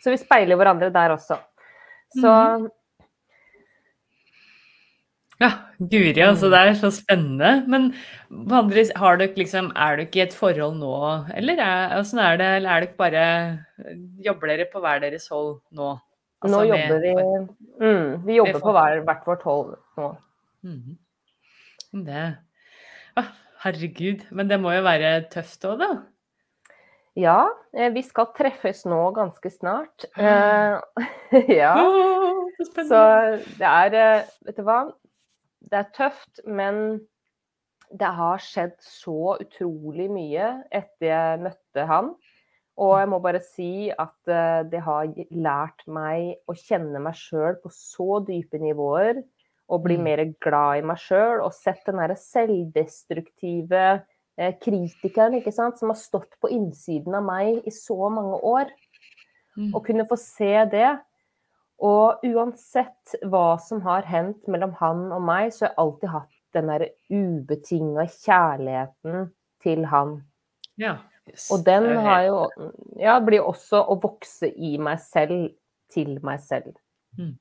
Så vi speiler hverandre der også. Så mm. Ja, guri, altså det er så spennende. Men andre, har dere liksom, er dere i et forhold nå, eller er, hvordan er det, eller er dere bare, jobber dere på hver deres hold nå? Nå Altså med- jobber vi mm, Vi jobber på hver, hvert vårt hold nå. Mm. Det, ah, herregud, men det må jo være tøft også da. Ja, eh, vi skal treffes nå ganske snart. Eh, ja. Så det er eh, Vet du hva? Det er tøft, men det har skjedd så utrolig mye etter jeg møtte han. Og jeg må bare si at eh, det har lært meg å kjenne meg sjøl på så dype nivåer. Og bli Mm. mer glad i meg sjøl og sett den derre selvdestruktive eh, kritikeren ikke sant, som har stått på innsiden av meg i så mange år. Mm. Å kunne få se det. Og uansett hva som har hendt mellom han og meg, så har jeg alltid hatt den der ubetinga kjærligheten til han. Ja, yes. Og den har jo Ja, blir også å vokse i meg selv, til meg selv. Mm.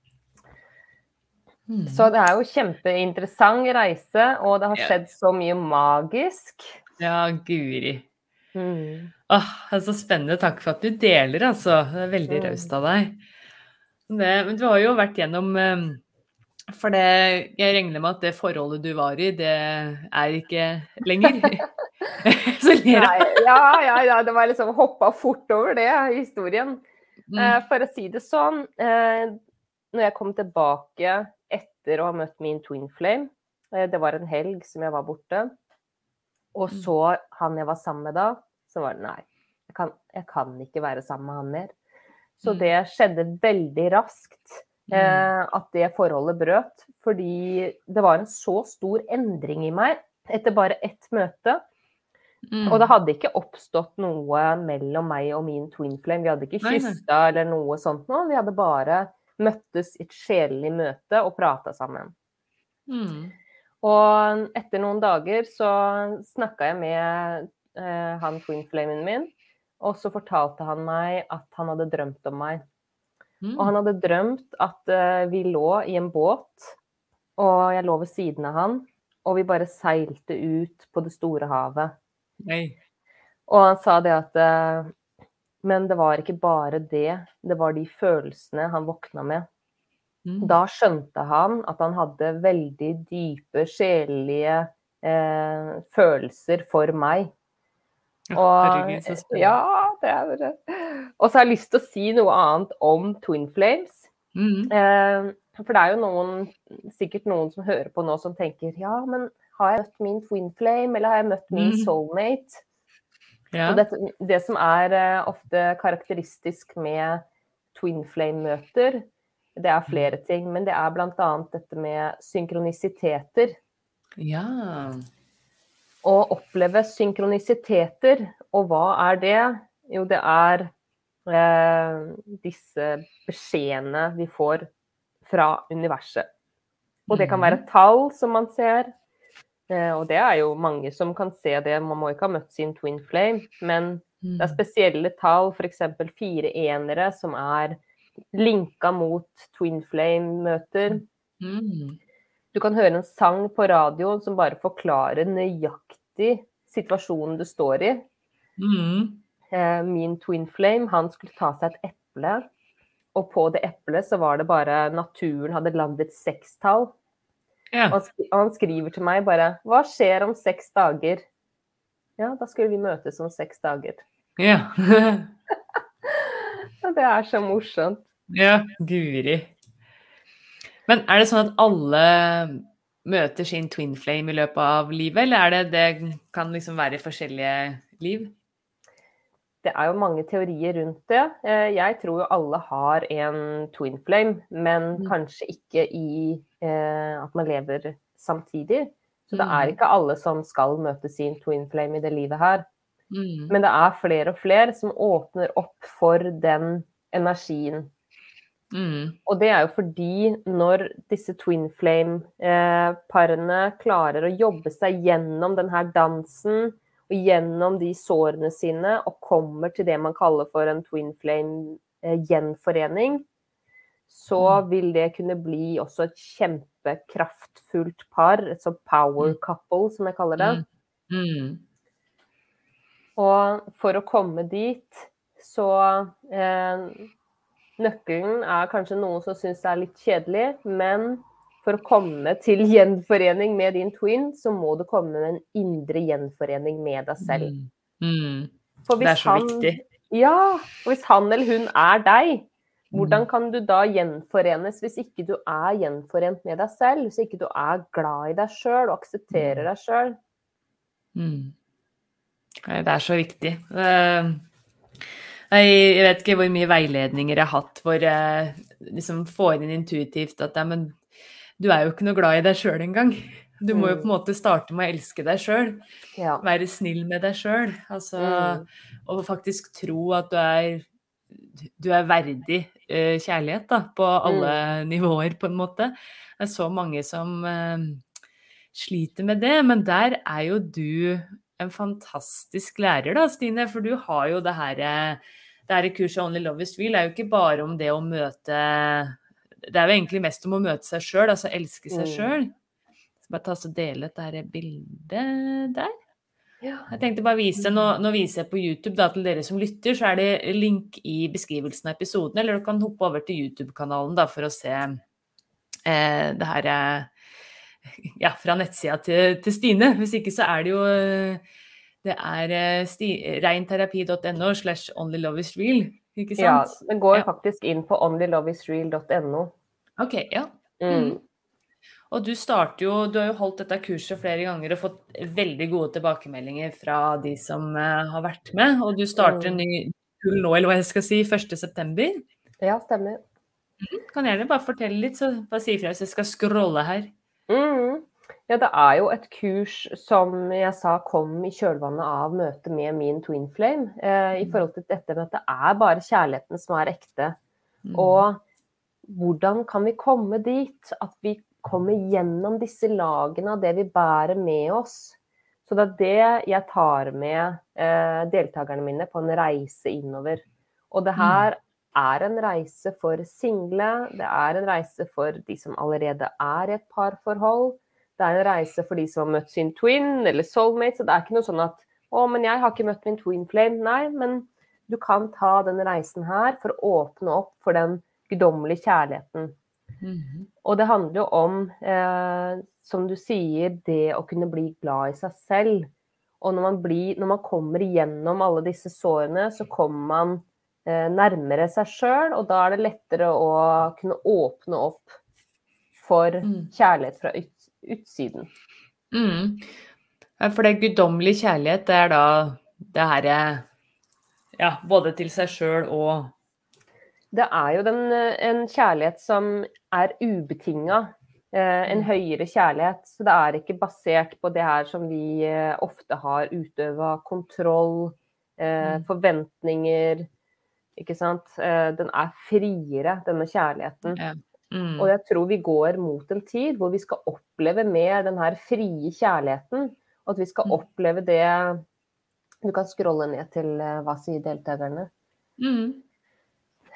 Så det er jo kjempeinteressant reise, og det har Ja. skjedd så mye magisk. Ja, guri. Mm. Åh, det er så spennende. Takk for at du deler, altså. Det er veldig Mm. raust av deg. Det, men du har jo vært gjennom eh, For det, jeg regner med at det forholdet du var i, det er ikke lenger. så ler jeg. Ja, ja, ja, det var liksom hoppa fort over det, historien. Mm. Eh, For å si det sånn, eh, når jeg kom tilbake etter å ha møtt min twin flame, eh, det var en helg som jeg var borte, og Mm. så han jeg var sammen med da, så var det nei, jeg kan, jeg kan ikke være sammen med han mer. Så Mm. det skjedde veldig raskt. Eh, at det forholdet brøt. Fordi det var en så stor endring i meg etter bare ett møte. Mm. Og det hadde ikke oppstått noe mellom meg og min twin flame. Vi hadde ikke kyssa eller noe sånt noe. Vi hadde bare møttes i et sjelelig møte og prata sammen. Mm. Og etter noen dager så snakka jeg med eh, han twin flamen min, og så fortalte han meg at han hadde drømt om meg. Mm. Og han hadde drømt at eh, vi lå i en båt, og jeg lå ved siden av han, og vi bare seilte ut på det store havet. Nei. Og han sa det at eh, Men det var ikke bare det, det var de følelsene han våkna med. Mm. Da skjønte han at han hadde veldig dype, sjelelige eh, følelser for meg. Ja, Og, herregud, så ja, det er det. Og så har jeg lyst til å si noe annet om Twin Flames. Mm. Eh, for det er jo noen, sikkert noen som hører på nå som tenker ja, men har jeg møtt min twin flame, eller har jeg møtt min Mm. soulmate? Ja. Det, det som er eh, ofte karakteristisk med twin flame-møter, det er flere ting, men det er bl.a. dette med synkronisiteter. ja. Å oppleve synkronisiteter, og hva er det? Jo, det er eh, disse beskjedene vi får fra universet. Og det kan Mhm. være tall som man ser. Eh, og det er jo mange som kan se det. Man må ikke ha møtt sin twin flame, men det er Mm. spesielle tall, f.eks. fire enere som er linka mot twin flame-møter. Mm. Du kan høre en sang på radioen som bare forklarer nøyaktig situasjonen du står i. Mm. Eh, Min twin flame, han skulle ta seg et eple, og på det eplet så var det bare naturen hadde lagd et sekstall. Ja. Og han skriver til meg bare 'Hva skjer om seks dager?' Ja, da skulle vi møtes om seks dager. Ja. Det er så morsomt. ja. Guri. Men er det sånn at alle møter sin twin flame i løpet av livet, eller er det det kan liksom være forskjellige liv? Det er jo mange teorier rundt det. Eh, Jeg tror jo alle har en twin flame, men Mm. kanskje ikke i eh, at man lever samtidig. Så det er Mm. ikke alle som skal møte sin twin flame i det livet her. Mm. Men det er flere og flere som åpner opp for den energien. Mm. Og det er jo fordi når disse twin flame-parene klarer å jobbe seg gjennom denne dansen og gjennom de sårene sine og kommer til det man kaller for en twin flame-gjenforening, så Mm. vil det kunne bli også et kjempekraftfullt par, et sånt power Mm. couple, som jeg kaller det. Mm. Mm. Og for å komme dit, så eh, Nøkkelen er kanskje noen som syns det er litt kjedelig, men for å komme til gjenforening med din twin, så må du komme med en indre gjenforening med deg selv. Mm. Mm. Det er så viktig. Ja, og hvis han eller hun er deg, hvordan Mm. kan du da gjenforenes hvis ikke du er gjenforent med deg selv? Hvis ikke du er glad i deg sjøl og aksepterer deg sjøl? Mm. Det er så viktig. Eh, Jeg jeg vet ikke hvor mye veiledninger jeg har hatt hvor jeg liksom får inn intuitivt at ja, men du er jo ikke noe glad i deg sjøl engang. Du må jo på en måte starte med å elske deg sjøl. Ja. Være snill med deg sjøl. Altså, Mm. Og faktisk tro at du er, du er verdig uh, kjærlighet da, på alle nivåer, på en måte. Det er så mange som uh, sliter med det, men der er jo du en fantastisk lærer, da, Stine. For du har jo det her eh, det her kurset Only Love is Real er jo ikke bare om det å møte Det er jo egentlig mest om å møte seg sjøl, altså elske seg sjøl. Skal Bare ta og dele dette bildet der. Ja. Jeg tenkte bare vise, nå, nå viser jeg på YouTube da, til dere som lytter, så er det link i beskrivelsen av episoden, eller du kan hoppe over til YouTube-kanalen da, for å se eh, det her eh, ja, fra nettsida til, til Stine. Hvis ikke så er det jo eh, Det er eh, reinterapi.no slash onlyloveisreal, ikke Ja, den går Ja. faktisk inn på onlyloveisreal.no. Ok, ja. Mm. Og du starter jo, du har jo holdt dette kurset flere ganger og fått veldig gode tilbakemeldinger fra de som eh, har vært med. Og du starter en ny kull nå, eller hva jeg skal si, 1.9. Ja, stemmer. Kan gjerne bare fortelle litt, så bare si ifra hvis jeg skal scrolle her. Mm. Ja, det er jo et kurs som jeg sa kom i kjølvannet av møtet med min twin flame. Eh, I Mm. forhold til dette med at det er bare kjærligheten som er ekte. Mm. Og hvordan kan vi komme dit? At vi kommer gjennom disse lagene av det vi bærer med oss. Så det er det jeg tar med eh, deltakerne mine på en reise innover. Og det her er en reise for single, det er en reise for de som allerede er i et parforhold. Det er en reise for de som har møtt sin twin eller soulmate. Så det er ikke noe sånn at 'Å, men jeg har ikke møtt min twin flame'. Nei, men du kan ta den reisen her for å åpne opp for den guddommelige kjærligheten. Mhm. Og det handler jo om, eh, som du sier, det å kunne bli glad i seg selv. Og når man, blir, når man kommer igjennom alle disse sårene, så kommer man eh, nærmere seg sjøl, og da er det lettere å kunne åpne opp for Mm. kjærlighet fra ut, utsiden. Mm. For det guddommelig kjærlighet, det er da det herre Ja, både til seg sjøl og Det er jo den, en kjærlighet som er ubetinga. Eh, en Mm. høyere kjærlighet. Så det er ikke basert på det her som vi eh, ofte har utøva kontroll, eh, Mm. forventninger. Ikke sant. Den er friere, denne kjærligheten. Ja. Mm. Og jeg tror vi går mot en tid hvor vi skal oppleve mer den her frie kjærligheten. Og at vi skal Mm. oppleve det Du kan scrolle ned til eh, hva sier deltakerne. Mm.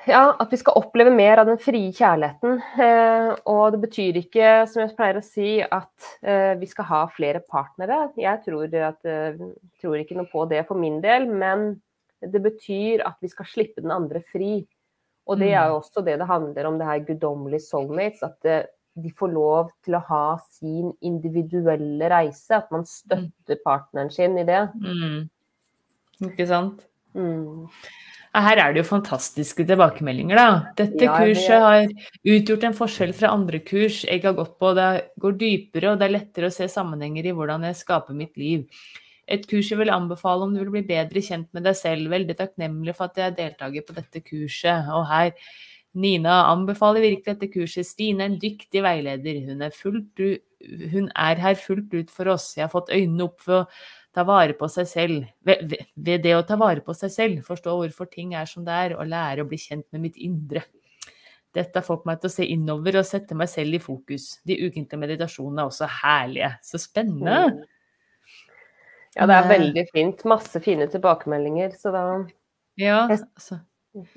Ja, at vi skal oppleve mer av den frie kjærligheten. Eh, og det betyr ikke, som jeg pleier å si, at eh, vi skal ha flere partnere. Jeg tror, at, tror ikke noe på det for min del, men det betyr at vi skal slippe den andre fri. Og det er jo også det det handler om, det her guddommelige soulmates. At eh, de får lov til å ha sin individuelle reise. At man støtter partneren sin i det. Mm. Ikke sant? Mm. Her er det jo fantastiske tilbakemeldinger, da. Dette Ja, jeg kurset har utgjort en forskjell fra andre kurs jeg har gått på. Det går dypere, og det er lettere å se sammenhenger i hvordan jeg skaper mitt liv. Et kurs jeg vil anbefale om du vil bli bedre kjent med deg selv. Veldig takknemlig for at jeg er deltaker på dette kurset. Og her, Nina anbefaler virkelig dette kurset. Stine er en dyktig veileder. Hun er, fullt hun er her fullt ut for oss. Jeg har fått øynene opp for å ta vare på seg selv. Ved, ved, det å ta vare på seg selv, forstå hvorfor ting er som det er, og lære å bli kjent med mitt indre. Dette har fått meg til å se innover og sette meg selv i fokus. De ukentlige meditasjonene er også herlige. Så spennende! Mm. Ja, det er veldig fint. Masse fine tilbakemeldinger. Så da Ja, altså.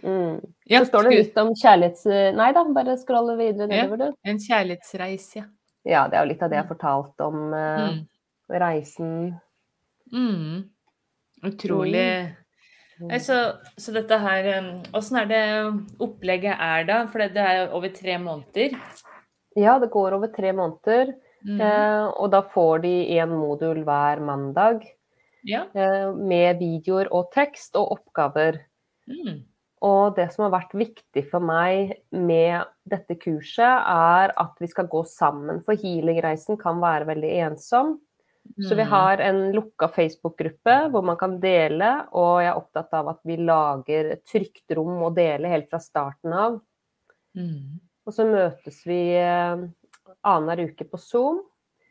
mm. Ja, Så står det litt om kjærlighets... Nei da, bare scrolle videre nedover, du. En kjærlighetsreis, ja. Ja, det er jo litt av det jeg har fortalt om uh, Mm. reisen. Mm. Utrolig Nei, så, så dette her Åssen er det opplegget er da? For det det er over tre måneder. Ja, det går over tre måneder. Mm. Eh, og da får de én modul hver mandag Ja. eh, med videoer og tekst og oppgaver. Mm. Og det som har vært viktig for meg med dette kurset, er at vi skal gå sammen. For healingreisen kan være veldig ensom. Så vi Mm. har en lukka Facebook-gruppe hvor man kan dele, og jeg er opptatt av at vi lager et trygt rom å dele helt fra starten av. Mm. Og så møtes vi eh, annenhver uke på Zoom.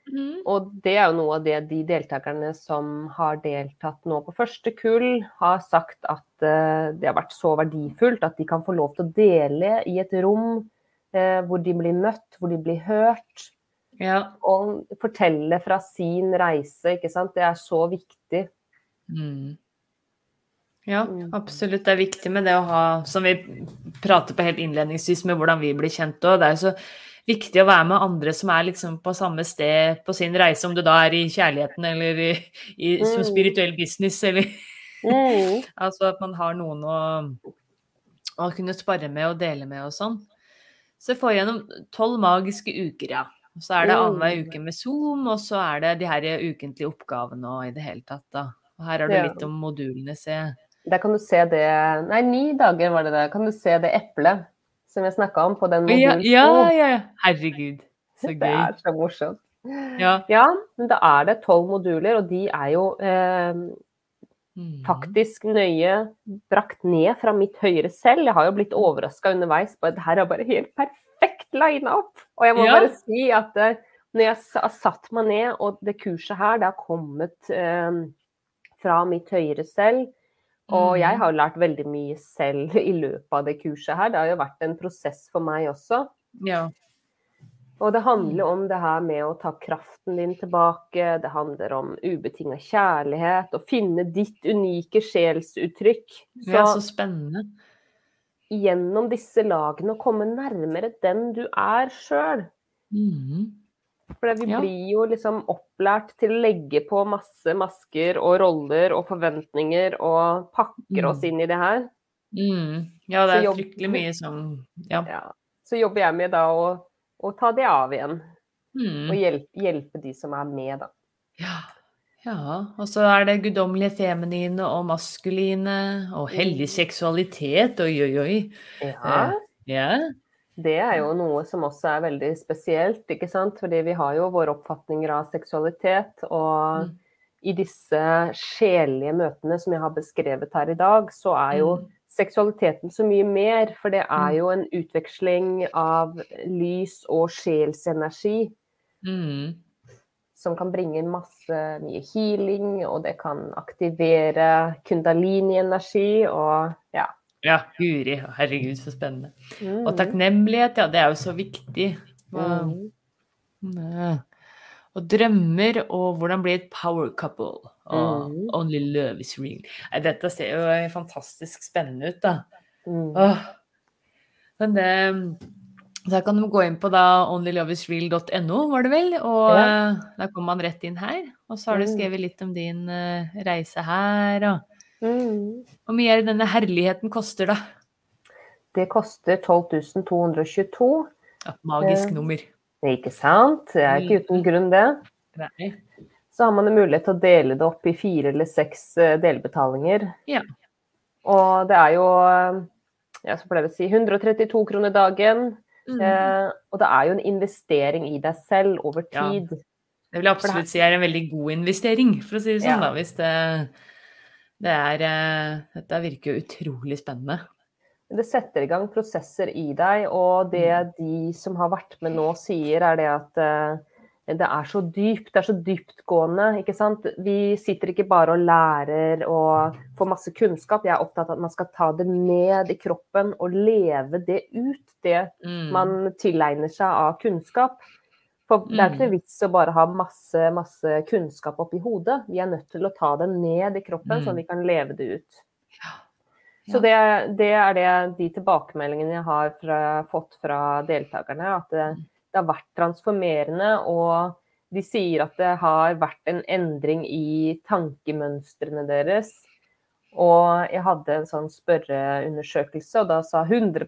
Mm. Og det er jo noe av det de deltakerne som har deltatt nå på første kull, har sagt at uh, det har vært så verdifullt at de kan få lov til å dele i et rom uh, hvor de blir møtt, hvor de blir hørt. Ja. Og fortelle fra sin reise, ikke sant. Det er så viktig. Mm. Ja, Mm. absolutt. Det er viktig med det å ha, som vi prater på helt innledningsvis, med hvordan vi blir kjent òg. Det er jo så viktig å være med andre som er liksom på samme sted på sin reise, om du da er i kjærligheten eller i, i, som Mm. spirituell business, eller Mm. Altså at man har noen å, å kunne spare med og dele med og sånn. Så jeg får gjennom tolv magiske uker, ja. Så er det Mm. annenhver uke med Zoom, og så er det de her ukentlige oppgavene og i det hele tatt, da. Og her har du litt om modulene, se. Der kan du se det Nei, ni dager var det der. Kan du se det eplet som jeg snakka om på den modulen. ja, ja, ja. Herregud, så Det er så morsomt. Ja. Ja, men da er det tolv moduler, og de er jo eh, Mm. faktisk nøye brakt ned fra mitt høyere selv. Jeg har jo blitt overraska underveis at det her er bare helt perfekt lina opp. Og jeg må Ja. bare si at eh, når jeg har satt meg ned, og det kurset her, det har kommet eh, fra mitt høyere selv. Og jeg Mm. har jo lært veldig mye selv i løpet av det kurset her. Det har jo vært en prosess for meg også. Ja. Og det handler om det her med å ta kraften din tilbake. Det handler om ubetinga kjærlighet. Å finne ditt unike sjelsuttrykk. Så, ja, så spennende. gjennom disse lagene å komme nærmere den du er sjøl. Mm. For vi Ja. blir jo liksom opplært til å legge på masse masker og roller og forventninger og pakker oss Mm. inn i det her. Mm. Ja, det er jobb- fryktelig mye som Ja. Ja. Så jobber jeg med da å, å ta det av igjen. Mm. Og hjelpe, hjelpe de som er med, da. Ja. ja. Og så er det guddommelige feminine og maskuline og hellig seksualitet. Oi, oi, oi. Ja. Ja. Det er jo noe som også er veldig spesielt, ikke sant. Fordi vi har jo våre oppfatninger av seksualitet. Og Mm. i disse sjelelige møtene som jeg har beskrevet her i dag, så er jo Mm. seksualiteten så mye mer. For det er Mm. jo en utveksling av lys og sjelsenergi Mm. som kan bringe masse mye healing, og det kan aktivere kundalini-energi og ja. Ja, guri. Herregud, så spennende. Mm. Og takknemlighet, ja, det er jo så viktig. Mm. Og drømmer, og hvordan bli et power couple. Og Mm. only love is real. Nei, dette ser jo fantastisk spennende ut, da. Mm. Åh. Men det Da kan du gå inn på da onlyloveisreal.no, var det vel? Og Ja. eh, da kommer man rett inn her. Og så har du Mm. skrevet litt om din uh, reise her, og Mm. hvor mye er det denne herligheten koster, da? Det koster 12 222. Ja, magisk Eh, nummer. Ikke sant? Det er ikke uten grunn, det. Nei. Så har man en mulighet til å dele det opp i fire eller seks eh, delbetalinger. Ja. Og det er jo jeg ja, så pleier å si 132 kroner dagen. Mm. Eh, og det er jo en investering i deg selv over Ja. tid. Det vil jeg absolutt si er en veldig god investering, for å si det sånn, Ja. da. Hvis det, det er eh, Dette virker jo utrolig spennende. Det setter i gang prosesser i deg, og det de som har vært med nå sier, er det at eh, det er så dypt, det er så dyptgående, ikke sant. Vi sitter ikke bare og lærer og får masse kunnskap. Jeg er opptatt av at man skal ta det ned i kroppen og leve det ut, det Mm. man tilegner seg av kunnskap. For det er ikke noe vits å bare ha masse, masse kunnskap oppi hodet. Vi er nødt til å ta det ned i kroppen, så Mm. vi kan leve det ut. Ja. Så det, det er det, de tilbakemeldingene jeg har fra, fått fra deltakerne. At det, det har vært transformerende, og de sier at det har vært en endring i tankemønstrene deres. Og jeg hadde en sånn spørreundersøkelse, og da sa 100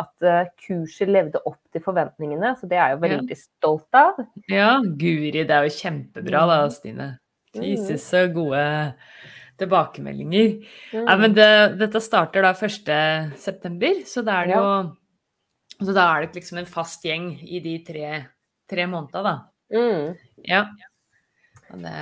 at eh, kurset levde opp til forventningene. Så det er jeg jo veldig stolt av. Ja, guri, det er jo kjempebra da, Mm. Stine. Mm. Jesus, så gode tilbakemeldinger. Mm. Ja, men det, dette starter da 1. september, så da er det jo Så da er det liksom en fast gjeng i de tre, tre månedene, da. Mm. Ja. Og det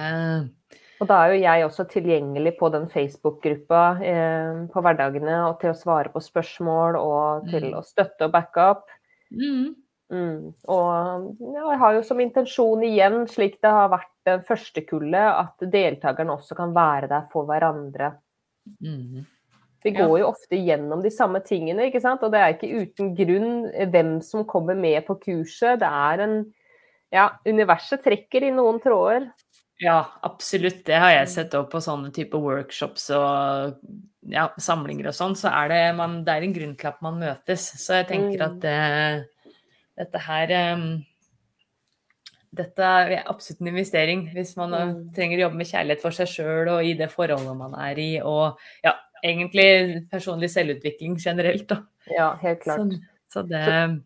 Og da er jo jeg også tilgjengelig på den Facebook-gruppa eh, på hverdagene og til å svare på spørsmål og til Mm. å støtte og backe opp. mm, Mm. Og ja, jeg har jo som intensjon igjen, slik det har vært det første kullet, at deltakerne også kan være der for hverandre. mm. Vi Ja. går jo ofte gjennom de samme tingene, ikke sant? og det er ikke uten grunn hvem som kommer med på kurset. Det er en Ja, universet trekker i noen tråder. Ja, absolutt. Det har jeg sett òg på sånne type workshops og ja, samlinger og sånn. Så er det, man, det er en grunn til at man møtes. Så jeg tenker Mm. at det, dette her um, Dette er absolutt en investering hvis man eh, Mm. trenger å jobbe med kjærlighet for seg sjøl og i det forholdet man er i, og ja, egentlig personlig selvutvikling generelt, da. Ja, helt klart. Så, så det Så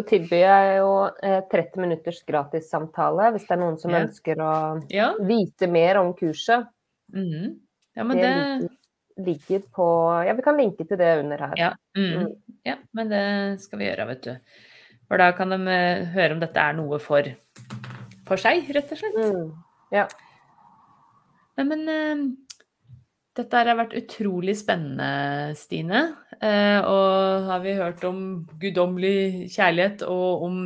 tilbyr jeg jo eh, 30 minutters gratissamtale hvis det er noen som Ja. ønsker å Ja. vite mer om kurset. mhm. Ja, men Det det ligger, på Ja, vi kan linke til det under her. Ja, mm. Mm. ja, men det skal vi gjøre, vet du. For da kan de eh, høre om dette er noe for, for seg, rett og slett. Mm. Ja. Nei, men eh, dette har vært utrolig spennende, Stine. Eh, og har vi hørt om guddommelig kjærlighet og om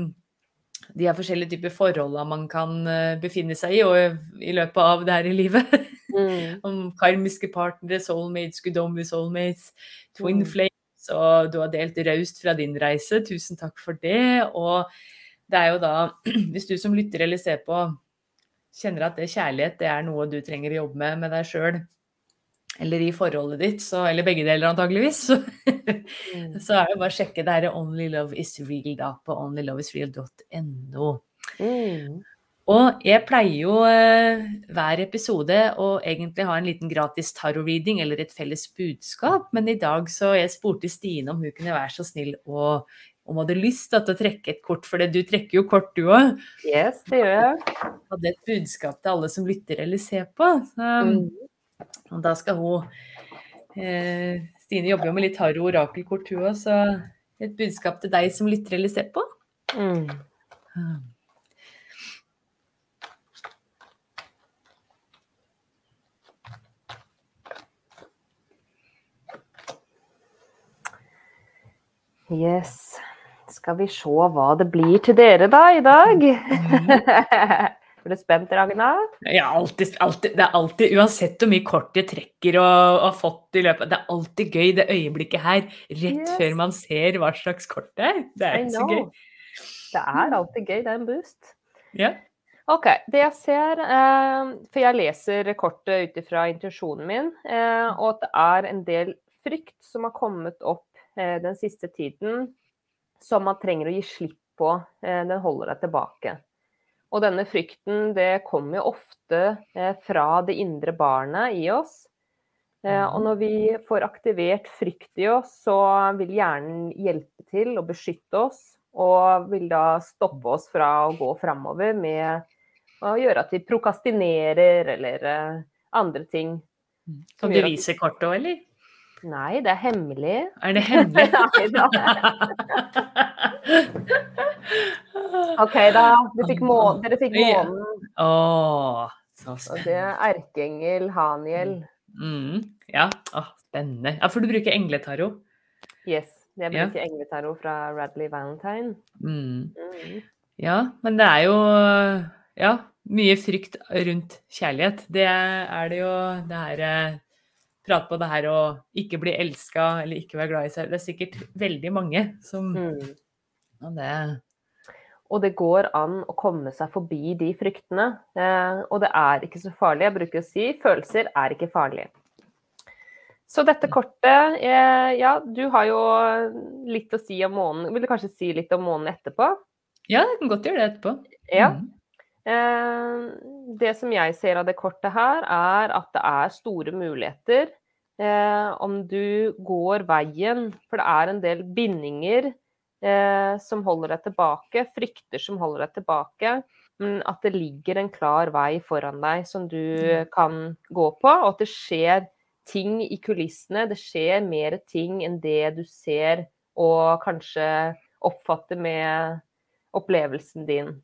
de her forskjellige typer forholda man kan eh, befinne seg i og i løpet av det her i livet. Mm. om karmiske partnere, soulmates, guddommelige soulmates, twin Mm. flames, og du har delt raust fra din reise. Tusen takk for det. Og det er jo da, hvis du som lytter eller ser på, kjenner at det kjærlighet det er noe du trenger å jobbe med med deg sjøl, eller i forholdet ditt, så, eller begge deler antageligvis, så, Mm. så er det bare å sjekke det her Only Love Is Real da, på onlyloveisreal.no. Mm. Og jeg pleier jo eh, hver episode å egentlig ha en liten gratis tarot-reading eller et felles budskap, men i dag så jeg spurte Stine om hun kunne være så snill og om hun hadde lyst da, til å trekke et kort, for du trekker jo kort du òg. Yes, det gjør jeg. Hadde et budskap til alle som lytter eller ser på. Så, Mm. Og da skal hun eh, Stine jobber jo med litt tarot- orakelkort, hun òg, så et budskap til deg som lytter eller ser på. Mm. Yes. Skal vi se hva det blir til dere da i dag? Er du spent, Ragna? Ja, alltid, alltid, det er alltid, uansett hvor mye kort jeg trekker og, har fått i løpet Det er alltid gøy det øyeblikket her, rett Yes. før man ser hva slags kort det er. Det er så gøy. Det er alltid gøy. Det er en boost. Ja. Ok, det jeg ser eh, For jeg leser kortet ut ifra intensjonen min, eh, og at det er en del frykt som har kommet opp eh, den siste tiden, som man trenger å gi slipp på. Eh, den holder deg tilbake. Og denne frykten, det kommer jo ofte eh, fra det indre barnet i oss. Eh, og når vi får aktivert frykt i oss, så vil hjernen hjelpe til å beskytte oss, og vil da stoppe oss fra å gå framover med å gjøre at vi prokastinerer eller eh, andre ting. Kan du vise kortet òg, eller? Nei, det er hemmelig. Er det hemmelig? OK, da. Du fikk må dere fikk månen. Oh, så spennende. Og det er erkeengel Haniel. Mm, ja, oh, spennende. Ja, for du bruker engletaro. Yes. Jeg Ja. bruker engletaro fra Radley Valentine. Mm. Mm. Ja, men det er jo ja, mye frykt rundt kjærlighet. Det er det jo det her eh, Prat på det her og ikke bli elska eller ikke være glad i seg. Det er sikkert veldig mange som Mm. og det, Og det går an å komme seg forbi de fryktene. Eh, og det er ikke så farlig. Jeg bruker å si følelser er ikke farlige. Så dette kortet eh, Ja, du har jo litt å si om månen. Vil du kanskje si litt om månen etterpå? Ja, jeg kan godt gjøre det etterpå. Ja. Mm. Eh, det som jeg ser av det kortet her, er at det er store muligheter. Eh, om du går veien, for det er en del bindinger eh, som holder deg tilbake, frykter som holder deg tilbake, men at det ligger en klar vei foran deg som du kan gå på, og at det skjer ting i kulissene. Det skjer mer ting enn det du ser og kanskje oppfatter med opplevelsen din.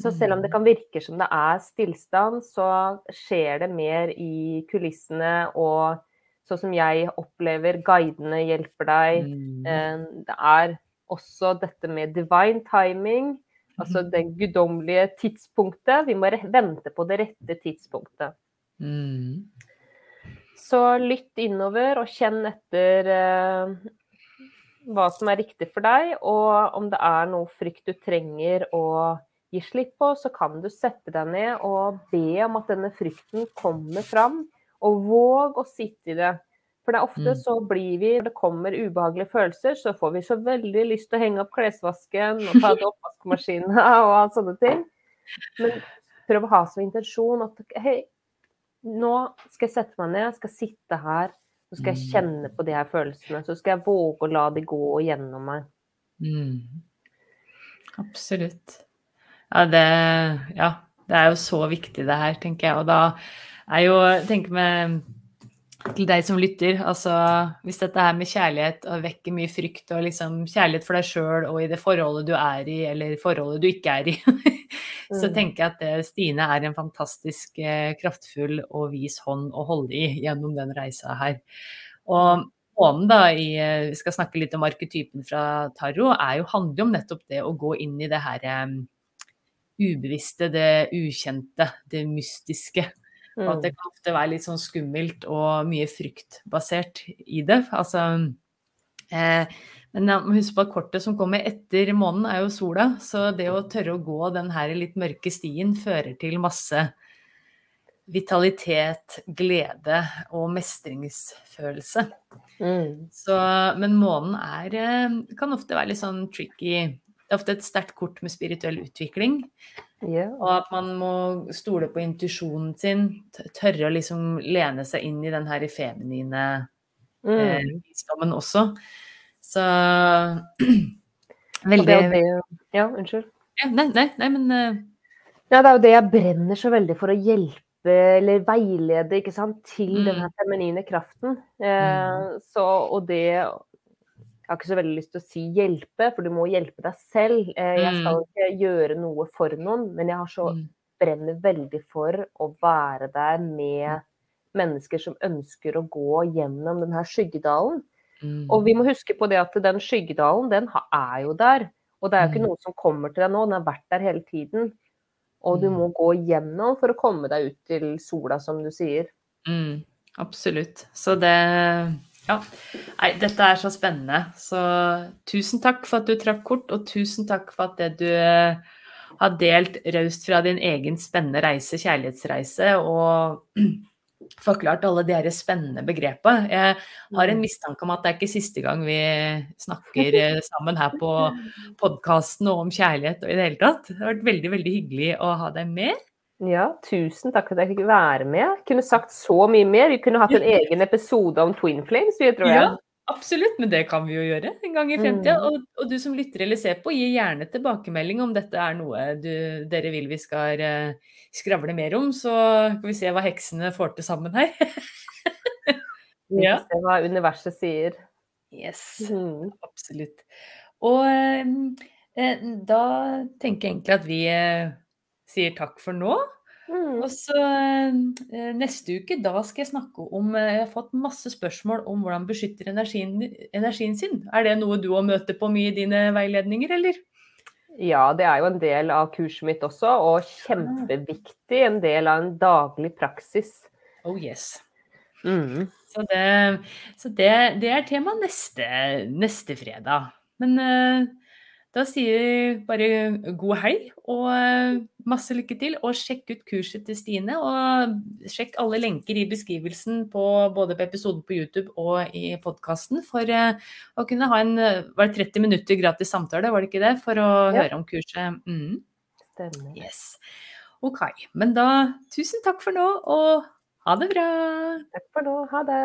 Så selv om det kan virke som det er stillstand, så skjer det mer i kulissene, og sånn som jeg opplever, guidene hjelper deg. Mm. Eh, Det er også dette med divine timing, altså det guddommelige tidspunktet. Vi må vente på det rette tidspunktet. Mm. Så lytt innover og kjenn etter eh, hva som er riktig for deg, og om det er noe frykt du trenger å gi slipp på, så kan du sette deg ned og be om at denne frykten kommer fram, og våg å sitte i det. For det er ofte Mm. så blir vi, når det kommer ubehagelige følelser, så får vi så veldig lyst til å henge opp klesvasken og ta ut oppvaskmaskinen og alt sånne ting. Men prøv å ha som intensjon at hei, nå skal jeg sette meg ned, jeg skal sitte her, så skal jeg Mm. kjenne på de her følelsene. Så skal jeg våge å la de gå gjennom meg. Mm. Absolutt. Ja, det, ja, det er jo så viktig det her, tenker jeg. Og da er jo tenker med til deg som lytter, altså hvis dette her med kjærlighet og vekker mye frykt og liksom kjærlighet for deg sjøl og i det forholdet du er i, eller forholdet du ikke er i, så Mm. tenker jeg at det, Stine er en fantastisk eh, kraftfull og vis hånd å holde i gjennom den reisa her. Og månen da, i, eh, vi skal snakke litt om arketypen fra Tarot, er jo, handler om nettopp det å gå inn i det her eh, ubevisste, det ukjente, det mystiske. Og at det Mm. kan ofte være litt sånn skummelt og mye fryktbasert i det. Altså, eh, men husk på at kortet som kommer etter månen, er jo sola. Så det å tørre å gå den her litt mørke stien fører til masse vitalitet, glede og mestringsfølelse. Mm. Så, men månen er, eh, kan ofte være litt sånn tricky. Det er ofte et sterkt kort med spirituell utvikling. Yeah. Og at man må stole på intuisjonen sin, tørre å liksom lene seg inn i den her feminine eh, Mm. visdommen også. Så Veldig det ja, unnskyld. Ja, Nei, nei, nei, men uh... Ja, det er jo det jeg brenner så veldig for å hjelpe eller veilede ikke sant, til Mm. den feminine kraften. Eh, så, og det Jeg har ikke så veldig lyst til å si hjelpe, for du må hjelpe deg selv. Eh, jeg skal ikke gjøre noe for noen, men jeg har så mm, brenner veldig for å være der med mennesker som ønsker å gå gjennom denne skyggedalen. mm, Og vi må huske på det at den skyggedalen, den er jo der. Og det er jo ikke Mm. noe som kommer til deg nå, den har vært der hele tiden. Og du Mm. må gå gjennom for å komme deg ut til sola, som du sier. Mm, absolutt. Så det Ja. Nei, dette er så spennende. Så tusen takk for at du trakk kort, og tusen takk for at det du eh, har delt raust fra din egen spennende reise, kjærlighetsreise, og forklart alle de her spennende begrepene. Jeg har en mistanke om at det er ikke siste gang vi snakker eh, sammen her på podkasten og om kjærlighet og i det hele tatt. Det har vært veldig, veldig hyggelig å ha deg med. Ja, tusen takk for at jeg fikk være med. Kunne sagt så mye mer. Vi kunne hatt en egen episode om Twin Flames, vi, tror jeg. Ja, absolutt, men det kan vi jo gjøre en gang i fremtida. Mm. Og, og du som lytter eller ser på, gi gjerne tilbakemelding om dette er noe du, dere vil vi skal uh, skravle mer om, så kan vi se hva heksene får til sammen her. Vi Ja. får se hva universet sier. Yes, Mm. absolutt. Og eh, da tenker jeg egentlig at vi eh, sier takk for nå. Mm. Og så eh, neste uke, da skal jeg snakke om eh, Jeg har fått masse spørsmål om hvordan beskytter energien, energien sin. Er det noe du òg møter på mye i dine veiledninger, eller? Ja, det er jo en del av kurset mitt også, og kjempeviktig. En del av en daglig praksis. Oh yes. Mm. Så det, så det, det er tema neste, neste fredag. Men eh, da sier vi bare god hei og eh, masse lykke til. Og sjekk ut kurset til Stine. Og sjekk alle lenker i beskrivelsen på både på episoden på YouTube og i podkasten for eh, å kunne ha en eh, var det 30 minutter gratis samtale, var det ikke det? For å Ja. høre om kurset. Mm. Stemmer. Yes. Ok. Men da tusen takk for nå, og ha det bra. Takk for nå. Ha det.